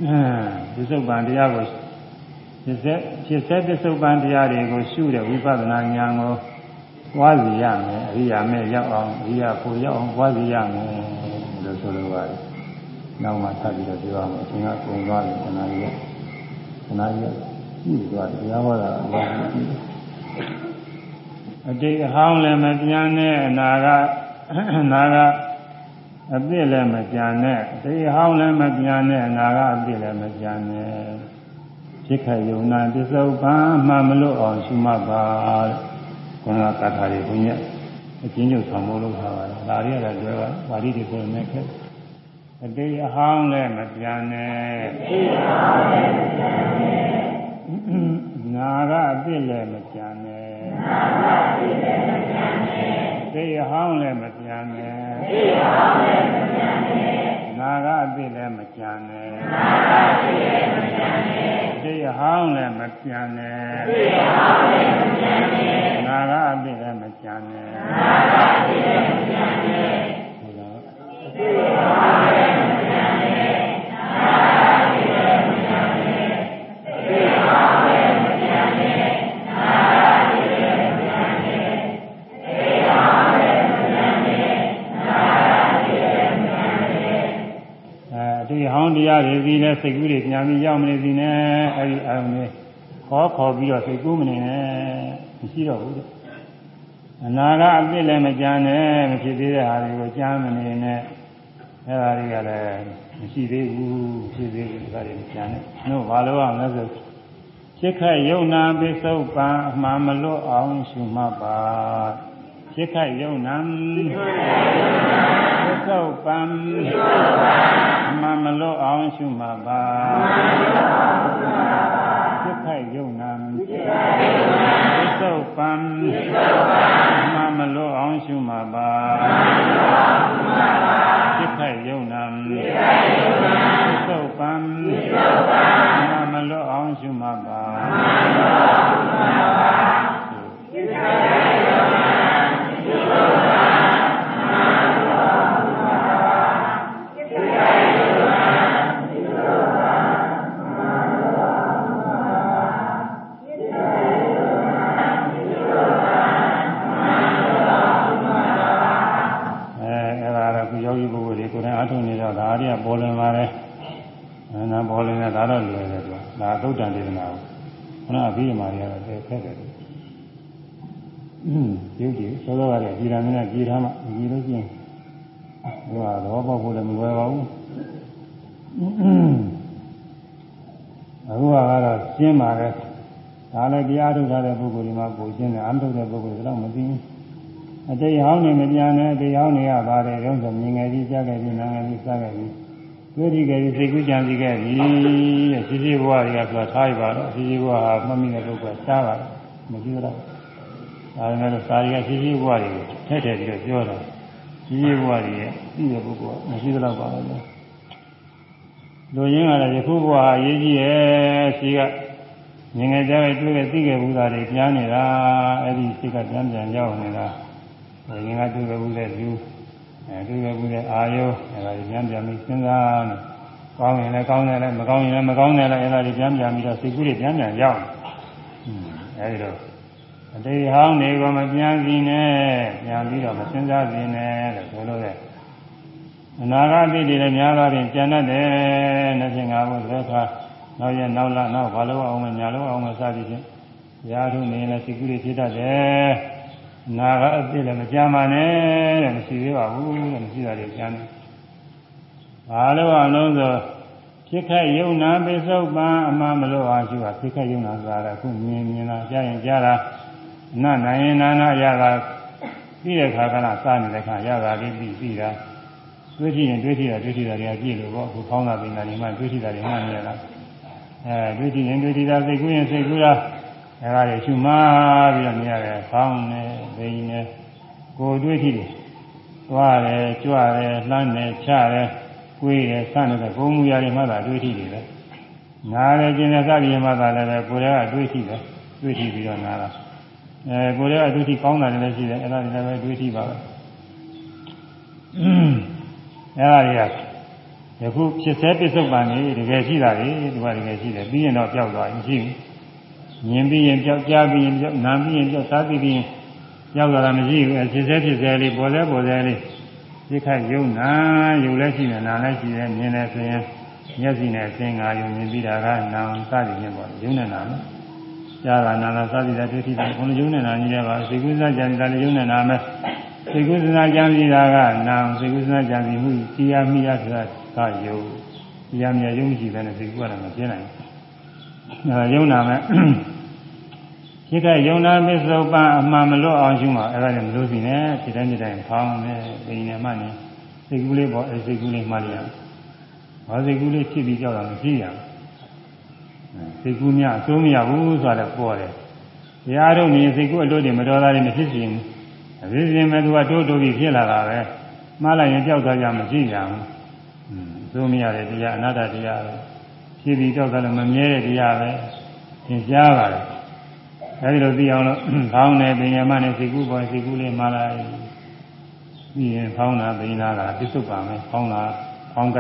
အဲဒီသုပ္ပန်တရားကိုဖြစ်စေဖြစ်စေသစ္စုပ္ပန်တရားတွေကိုရှုတဲ့ဝိပဿနာဉာဏ်ကိုပွား စီရမယ်အရိယာမဲ့ရောက်အောင်အရိယာကိုရောက်အောင်ပွားစီရမယ်လို့ဆိုလိုပါတယ်။နောက်မှဆက်ပြီးတော့ပြောအောင်အရှင်ကပုံသွားတယ်ခဏကြီးခဏကြီးရှိသွားတယ်တရားဟောတာအလားအတိတ်အဟောင်းလည်းမပြန်နဲ့အနာကအနာကအပြစ်လည်းမကြံနဲ့သိဟောင်းလည်းမပြန်နဲ့အနာကအပြစ်လည်းမကြံနဲ့ဖြစ်ခယုံနာပစ္စုပန်မှမလို့အောင်ရှုမှတ်ပါ ခေါင်းကကာထာတွေဘုန်းကြီးအချင်းချုပ်ဆောင်ဖို့လုပ်ထားပါတယ်ဒါရီရတယ်တွေ့ပါပါဠိတွေဆိုနေခဲ့အတိတ်အဟောင်းလည်းမပြန်နဲ့သိဟောင်းလည်းမပြန်နဲ့နာကအပြစ်လည်းမကြံနဲ့နာကအပြစ်လည်းမကြံနဲ့သိဟောင်းလည်းမပြန်နဲ့သိဟောင်းလည်းမပြန်နဲ့နာကအပြစ်လည်းမကြံနဲ့နာကအပြစ်လည်းမကြံနဲ့သိဟောင်းလည်းမပြန်နဲ့သိဟောင်းလည်းမပြန်နဲ့ နာကအပြစ်လည်းမကြံနဲ့နာကအပြစ်လည်းမကြံနဲ့ဟုတ်လားသိဟောင်းလည်းမပြန်နဲ့နာကအပြစ်လည်းမကြံနဲ့သိဟောင်းလည်းမပြန်နဲ့နာကအပြစ်လည်းမကြံနဲ့သိဟောင်းလည်းမပြန်နဲ့နာကအပြစ်လည်းမကြံနဲ့အဲဒီဟောင်းတရားတွေဒီနဲ့စိတ်ကူးတွေညာပြီးရောက်မနေစီနဲ့အဲဒီအာရုံလေးခေါ်ခေါ်ပြီးတော့စိတ်ကူးမနေနဲ့ မရှိတော့ဘူးတဲ့အနာကအပြစ်လည်းမကြမ်းနဲ့မဖြစ်သေးတဲ့ဟာတွေကိုကြားမနေနဲ့အဲဒါတွေကလည်းမရှိသေးဘူးဖြစ်သေးဘူးဒါတွေမကြမ်းနဲ့တို့ဘာလို့အောင်လဲဆိုဖြစ်ခတ်ယုံနာပိစုပန်အမှန်မလွတ်အောင်ရှုမှတ်ပါဖြစ်ခတ်ယုံနာပိစုပန်အမှန်မလွတ်အောင်ရှုမှတ်ပါဖြစ်ခတ်ယုံနာပိ ပ်ပံမမလို့အောင်ရှုမှာပါစိတ်ခိုက်ယုံနာသုပ်ပံမမလို့အောင်ရှုမှာပါစိတ်ခိုက်ယုံနာသုပ်ပံပေါ်လွင်ပါတယ်။နာပေါ်လွင်တဲ့ဒါတော့လွယ်တယ်သူက။ဒါသုတ်တန်ဒေသနာကိုခုနအပြီးမှတွေကတော့ခက်တယ်။အင်းပြုတ်ကြည့်သောသောကလည်းပြည်ရမင်းနဲ့ပြည်ထားမှကြည့်လို့ချင်းဟိုကတော့ပေါ့ဖို့လည်းမလွယ်ပါဘူး။အခုကတော့ရှင်းပါတယ်။ဒါလည်း တရားထုတ်ထားတဲ့ပုဂ္ဂိုလ်ဒီမှာပုံရှင်းတယ်အမှထုတ်တဲ့ပုဂ္ဂိုလ်ကတော့မသိဘူး။အတိတ်ဟောင်းနေမပြန်နဲ့အတိတ်ဟောင်းနေရပါတယ်ရုံးဆိုမြင်ငယ်ကြီးကြားခဲ့ပြီးနာငယ်ကြီးစားခဲ့ပြီးတွေ့ဒီခဲ့ပြီးစိတ်ကူးကြံစီခဲ့ပြီတဲ့ရှိရှိဘဝတွေကဆိုတာထားရပါတော့ရှိရှိဘဝဟာမှတ်မိတဲ့ပုဂ္ဂိုလ်ရှားပါတယ်မရှိတော့ဒါပေမဲ့စာရီကရှိရှိဘဝတွေကိုထည့်ထည့်ပြီးတော့ပြောတာရှိရှိဘဝတွေရဲ့သိတဲ့ပုဂ္ဂိုလ်ကမရှိတော့ပါဘူးလူရင်းကလည်းယခုဘဝအရေးကြီးရဲ့ရှိက ငငယ်ကြပဲတွေ့ခဲ့သိခဲ့ဘူးသားတွေပြန်နေတာအဲ့ဒီစိတ်ကပြန်ပြန်ရောက်နေတာငငယ်ကတွေ့ခဲ့ဘူးတဲ့လူအဲတွေ့ခဲ့ဘူးတဲ့အာယုအဲ့ဒါပြန်ပြန်ပြီးစဉ်းစားနေကောင်းရင်လည်းကောင်းတယ်လည်းမကောင်းရင်လည်းမကောင်းတယ်လည်းအဲ့ဒါတွေပြန်ပြန်ပြီးတော့စိတ်ကူးတွေပြန်ပြန်ရောက်အဲဒီတော့အတေဟောင်းနေကမပြန်စီနဲ့ပြန်ပြီးတော့မစဉ်းစားစီနဲ့လို့ဆိုလို့ရဲ့အနာဂတ်တိတွေလည်းများသောဖြင့်ကျန်တတ်တယ်နှစ်ချင်းငါဘုသက်ခါ နောက်ရနောက်လာနောက်ဘာလို့အောင်မညာလို့အောင်မစသည်ဖြင့်ရာထုနေလည်းစိတ်ကူးတွေဖြစ်တတ်တယ်နာကအသိလည်းမကြမ်းပါနဲ့တဲ့မရှိသေးပါဘူးတဲ့မရှိတာတွေကြမ်းတယ်ဘာလို့အောင်လို့ဆိုဖြစ်ခက်ယုံနာပိစုတ်ပံအမှမလို့အားရှိတာဖြစ်ခက်ယုံနာဆိုတာကခုမြင်မြင်လာကြားရင်ကြားတာနာနိုင်ရင်နာနာရတာပြီးတဲ့ခါကလာစားနေတဲ့ခါရတာလေးပြီးပြီးတာတွေးကြည့်ရင်တွေးကြည့်တာတွေးကြည့်တာတွေကကြည့်လို့ပေါ့အခုဖောင်းတာပင်တာတွေမှတွေးကြည့်တာတွေမှနေရတာ အဲတွေးကြည့်ရင်တွေးကြည့်တာစိတ်ကူးရင်စိတ်ကူးတာအဲဒါတွေရှုမှပြီးတော့မြင်ရတယ်ဖောင်းနေဘိန်းနေကိုယ်တွေးကြည့်တယ်သွားတယ်ကြွတယ်လှမ်းတယ်ချတယ်ကိုယ်ရယ်ဆန့်တယ်ကိုယ်မူရတယ်မှသာတွေးကြည့်တယ်ပဲနားတယ်ကျင်တယ်စသည်မှသာလည်းပဲကိုယ်ကတွေးကြည့်တယ်တွေးကြည့်ပြီးတော့နားတာအဲကိုယ်ကတွေးကြည့်ကောင်းတာလည်းရှိတယ်အဲ့ဒါတွေလည်းပဲတွေးကြည့်ပါပဲအဲ့ဒါတွေက ယခုဖြစ်စေပစ္စုပန်နေတကယ်ရှိတာလေဒီကတကယ်ရှိတယ်ပြီးရင်တော့ပျောက်သွားရင်မရှိဘူးမြင်ပြီးရင်ကြောက်ကြားပြီးရင်ကြောက်နားပြီးရင်ကြောက်စားပြီးရင်ကြောက်လာတာမရှိဘူးအဖြစ်စေဖြစ်စေလေးပေါ်လဲပေါ်စေလေးသိခိုက်ယုံနာယုံလဲရှိနေနာလဲရှိတယ်မြင်တယ်ဆိုရင်မျက်စိနဲ့အသင်္ကာယုံမြင်ပြီးတာကနာမ်စသည်ဖြင့်ပေါ့ယုံနေတာနော်ကြားတာနာလာစသည်တဲ့ဒုတိယဘုံယုံနေတာကြီးတယ်ပါသိကုသကြံတာလည်းယုံနေတာမဲ့သိကုသနာကြံပြီးတာကနာမ်သိကုသနာကြံပြီးမှုတရားမိရဆိုတာ ကယုံတရားမြယုံရှိတယ်နဲ့သိကုကတော့မပြင်းနိုင်ဘူးအဲယုံနာမဲ့ရှိတဲ့ယုံနာမစ္ဆုပန်အမှန်မလွတ်အောင်ရှုမှာအဲ့ဒါလည်းမလို့စီနဲ့ဒီတိုင်းဒီတိုင်းဖောင်းနေပိန်နေမှနေစိတ်ကူးလေးပေါ့အဲစိတ်ကူးလေးမှတ်ရအောင်ဘာစိတ်ကူးလေးဖြစ်ပြီးကြောက်တာမရှိရဘူးစိတ်ကူးများအစိုးမရဘူးဆိုတာလည်းပေါ်တယ်တရားထုတ်နေစိတ်ကူးအလို့တွေမတော်တာတွေမဖြစ်စီဘူးအဖြစ်စီမဲ့သူကတိုးတိုးပြီးဖြစ်လာတာပဲမှားလိုက်ရင်ကြောက်သွားကြမရှိကြဘူး အစိုးမရတဲ့တရားအနာတ္တတရားပဲဖြစ်ပြီးကြောက်တာလည်းမမြဲတဲ့တရားပဲသင်ကြားပါတယ်အဲဒီလိုသိအောင်လို့ဖောင်းနေပင်ရမနဲ့စိတ်ကူးပေါ်စိတ်ကူးလေးမှားလိုက်ပြီးရင်ဖောင်းတာပင်လာတာပြစ္ဆုတ်ပါမယ်ဖောင်းတာဖောင်းက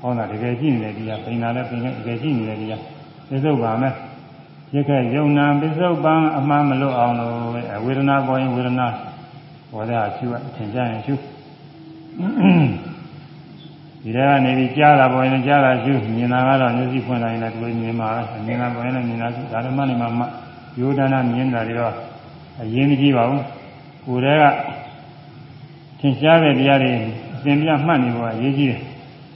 ဖောင်းတာတကယ်ကြည့်နေတဲ့တရားပင်လာလည်းပင်လည်းတကယ်ကြည့်နေတဲ့တရားပြစ္ဆုတ်ပါမယ်ရက္ခယုံနာပစ္စုပန်အမှန်မလွတ်အောင်လို့ဝေဒနာပေါ်ရင်ဝေဒနာပေါ်တဲ့ရှုအထင်ကြရင်ရှု ဒီထဲကနေပြီးကြားတာပေါ်ရင်ကြားတာရှုမြင်တာကတော့မျက်စိဖွင့်လိုက်ရင်လည်းတွေ့မြင်ပါပဲမြင်တာပေါ်ရင်လည်းမြင်တာရှုဒါဓမ္မနေမှာမှယောဒနာမြင်တာတွေတော့အရင်မကြည့်ပါဘူးကိုယ်တည်းကသင်ရှားတဲ့တရားတွေအစဉ်ပြမှတ်နေဖို့အရေးကြီးတယ်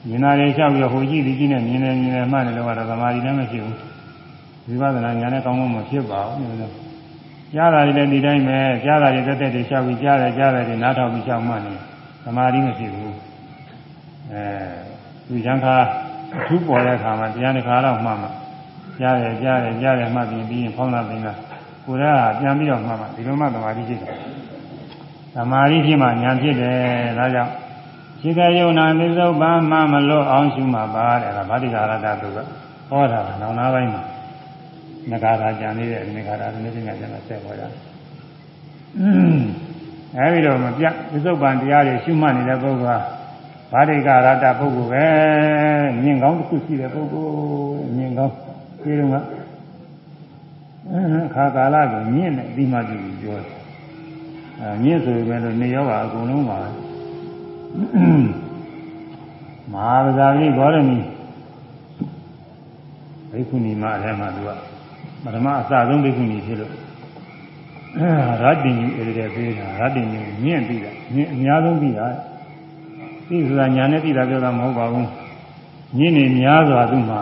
မြင်တာတွေလျှောက်ပြီးဟိုကြည့်ဒီကြည့်နဲ့မြင်တယ်မြင်တယ်မှတ်တယ်လို့ကတော့သမာဓိလည်းမရှိဘူးဝိပဿနာဉာဏ်နဲ့ကောင်းကောင်းမဖြစ်ပါဘူးကြားတာတွေလည်းဒီတိုင်းပဲကြားတာတွေတက်တက်တွေလျှောက်ပြီးကြားတယ်ကြားတယ်တွေနားထောင်ပြီးလျှောက်မှနေသမာဓိမရှိဘူး အဲသူရံခါအထူးပေါ်တဲ့အခါမှာတရားတစ်ခါတော့မှမှကြားတယ်ကြားတယ်ကြားတယ်မှပြီးပြီးရင်ဖောင်းလာပင်ကကိုယ်ကပြန်ပြီးတော့မှမှဒီလိုမှသမာဓိဖြစ်တယ်သမာဓိဖြစ်မှဉာဏ်ဖြစ်တယ်ဒါကြောင့်ရှိကယုံနာမစ္ဆုပ္ပမမလွတ်အောင်ရှုမှပါတဲ့ဒါဗာတိကာရတသူကဟောတာနောင်နာပိုင်းမှာနဂါရာကြံနေတဲ့နဂါရာဒီနေ့ညကျတော့ဆက်ဟောတာအဲဒီတော့မပြမစ္ဆုပ္ပန်တရားတွေရှုမှတ်နေတဲ့ပုဂ္ဂိုလ်ဟာ ဗာတိကာရတပုဂ္ဂိုလ်ပဲမြင်ကောင်းတစ်ခုရှိတဲ့ပုဂ္ဂိုလ်မြင်ကောင်းဒီလိုကခါကာလကိုမြင့်နဲ့ပြီးမှကြည့်ပြီးပြောတယ်အဲမြင့်ဆိုပေမဲ့လို့နေရောပါအကုန်လုံးပါမဟာဗဇာတိဂေါရမီဘိက္ခုနီမအထဲမှာသူကပထမအစဆုံးဘိက္ခုနီဖြစ်လို့ရတ္တိညူအဲ့ဒီပေးတာရတ္တိညူမြင့်ပြီးတာမြင့်အများဆုံးပြီးတာ သိဆိုတာညာနဲ့သိတာပြောတာမဟုတ်ပါဘူးမြင့်နေများစွာသူ့မှာ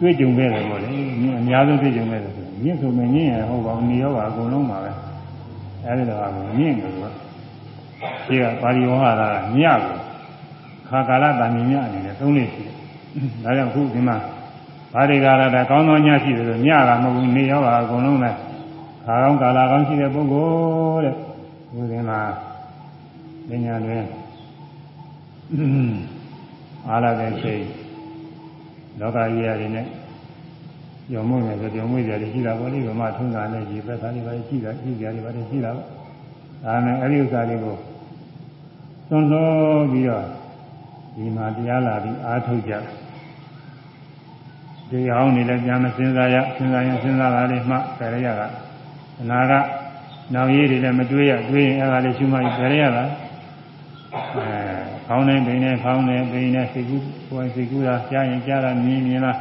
တွေ့ကြုံခဲ့တယ်ပေါ့လေမြင့်အများဆုံးတွေ့ကြုံခဲ့တယ်ဆိုမြင့်ဆိုမမြင့်ရဟုတ်ပါဘူးနေရောပါအကုန်လုံးပါပဲအဲဒီတော့မြင့်တယ်ကွာဒီကပါဠိဝဟတာကမြတ်ကိုခါကာလတန်မြင့်အနေနဲ့သုံးလို့ရှိတယ်ဒါကြောင့်ခုဒီမှာဘာတွေကာလတာကောင်းသောညရှိတယ်ဆိုမြတ်ကမဟုတ်ဘူးနေရောပါအကုန်လုံးပဲခါကောင်းကာလကောင်းရှိတဲ့ပုဂ္ဂိုလ်တဲ့ဒီဒီမှာပညာတွေ အားလာတဲ့ချိန်လောကကြီးရတယ်နဲ့ရောမုန်းတယ်ဆိုရောမွေးကြတယ်ရှိတာပေါ့လေဗမာထုံးတာနဲ့ဒီဘက်သားတွေပါရှိတာရှိကြတယ်ပါရှိတာပေါ့ဒါနဲ့အဲ့ဒီဥစ္စာလေးကိုသွန်လို့ပြီးတော့ဒီမှာတရားလာပြီးအားထုတ်ကြဒီဟောင်းနေလည်းပြန်မစင်စားရစဉ်းစားရင်စဉ်းစားတာလေးမှဆယ်ရရကအနာကနောက်ရည်တွေလည်းမတွေးရတွေးရင်အဲ့ဒါလေးရှုမှဆယ်ရရတာ အဲခေါင်းနဲ့ပိန်နဲ့ခေါင်းနဲ့ပိန်နဲ့စိတ်ကူးကိုယ်စိတ်ကူးတာကြားရင်ကြားတာမြင်မြင်လား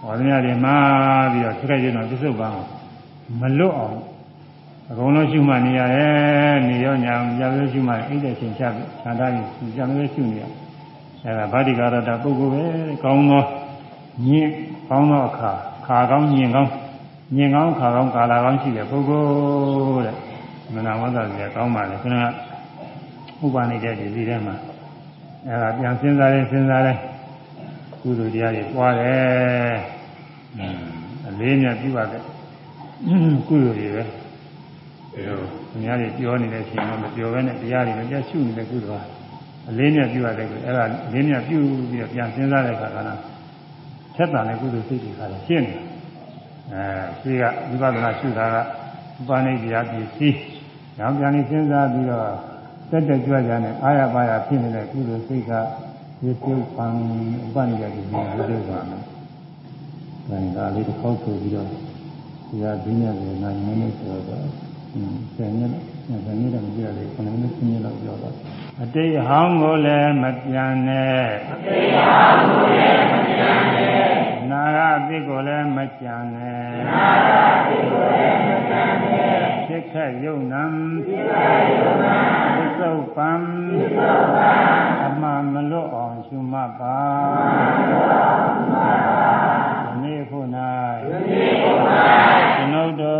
ဟောသည်များတွေမှားပြီးတော့ထွက်ရတော့ပြစ္ဆုတ်ပန်းမလွတ်အောင်အကုန်လုံးရှုမှတ်နေရတယ်နေရောညာကြာလို့ရှုမှတ်အိတ်တဲ့ချိန်ချပြီးခြံသားပြီးကြာလို့ရှုနေရအဲဒါဗာတိကာရတပုဂ္ဂိုလ်ပဲကောင်းသောညင်ကောင်းသောအခါခါကောင်းညင်ကောင်းညင်ကောင်းခါကောင်းကာလာကောင်းရှိတဲ့ပုဂ္ဂိုလ်တဲ့မနာဝတ္တကြီးကောင်းပါလေခဏ ဥပနေတဲ့ဒီစီထဲမှာအဲဒါပြန်စဉ်းစားရင်စဉ်းစားတယ်ကုသိုလ်တရားတွေပွားတယ်အလေးမြတ်ပြုပါတဲ့ကုသိုလ်တွေပဲဒီလိုအများကြီးပြောနေတဲ့အချိန်မှာမပြောဘဲနဲ့တရားတွေမပြတ်ရှုနေတဲ့ကုသိုလ်ဟာအလေးမြတ်ပြုရတဲ့ကုအဲ့ဒါအလေးမြတ်ပြုပြီးတော့ပြန်စဉ်းစားတဲ့အခါကလည်းဆက်တန်တဲ့ကုသိုလ်စိတ်တွေကလည်းရှင်းတယ်အဲရှိကဝိပဿနာရှုတာကဥပနိတရားပစ္စည်း။နောက်ပြန်ပြီးစဉ်းစားပြီးတော့ တက်တက်ကြွကြနဲ့အာရပါရဖြစ်နေတဲ့ကုသိုလ်စိတ်ကဒီပြုပံဥပနိယတိကိုဝိသေပါမယ်။ဒါကလေးတစ်ခေါက်ဆိုပြီးတော့ဒီဟာဒီနေ့လည်းနိုင်မနေဆိုတော့အင်းဆယ်နှစ်ဆယ်နှစ်တော့မကြည့်ရသေးဘူး9မိနစ်10မိနစ်လောက်ပြောတော့အတိတ်ဟောင်းကိုလည်းမပြန်နဲ့အတိတ်ဟောင်းကိုလည်းမပြန်နဲ့နာဂအတိတ်ကိုလည်းမကြံနဲ့နာဂအတိတ်ကိုလည်းမကြံနဲ့ဖြစ် ခက်ယုံနံဖြစ်ခက်ယုံနံသစ္ဆုတ်ပံသစ္ဆုတ်ပံအမှန်မလွတ်အောင်ရှုမှတ်ပါအမှန်မလွတ်အောင်ရှုမှတ်ပါဒီနေ့ခု၌ဒီနေ့ခု၌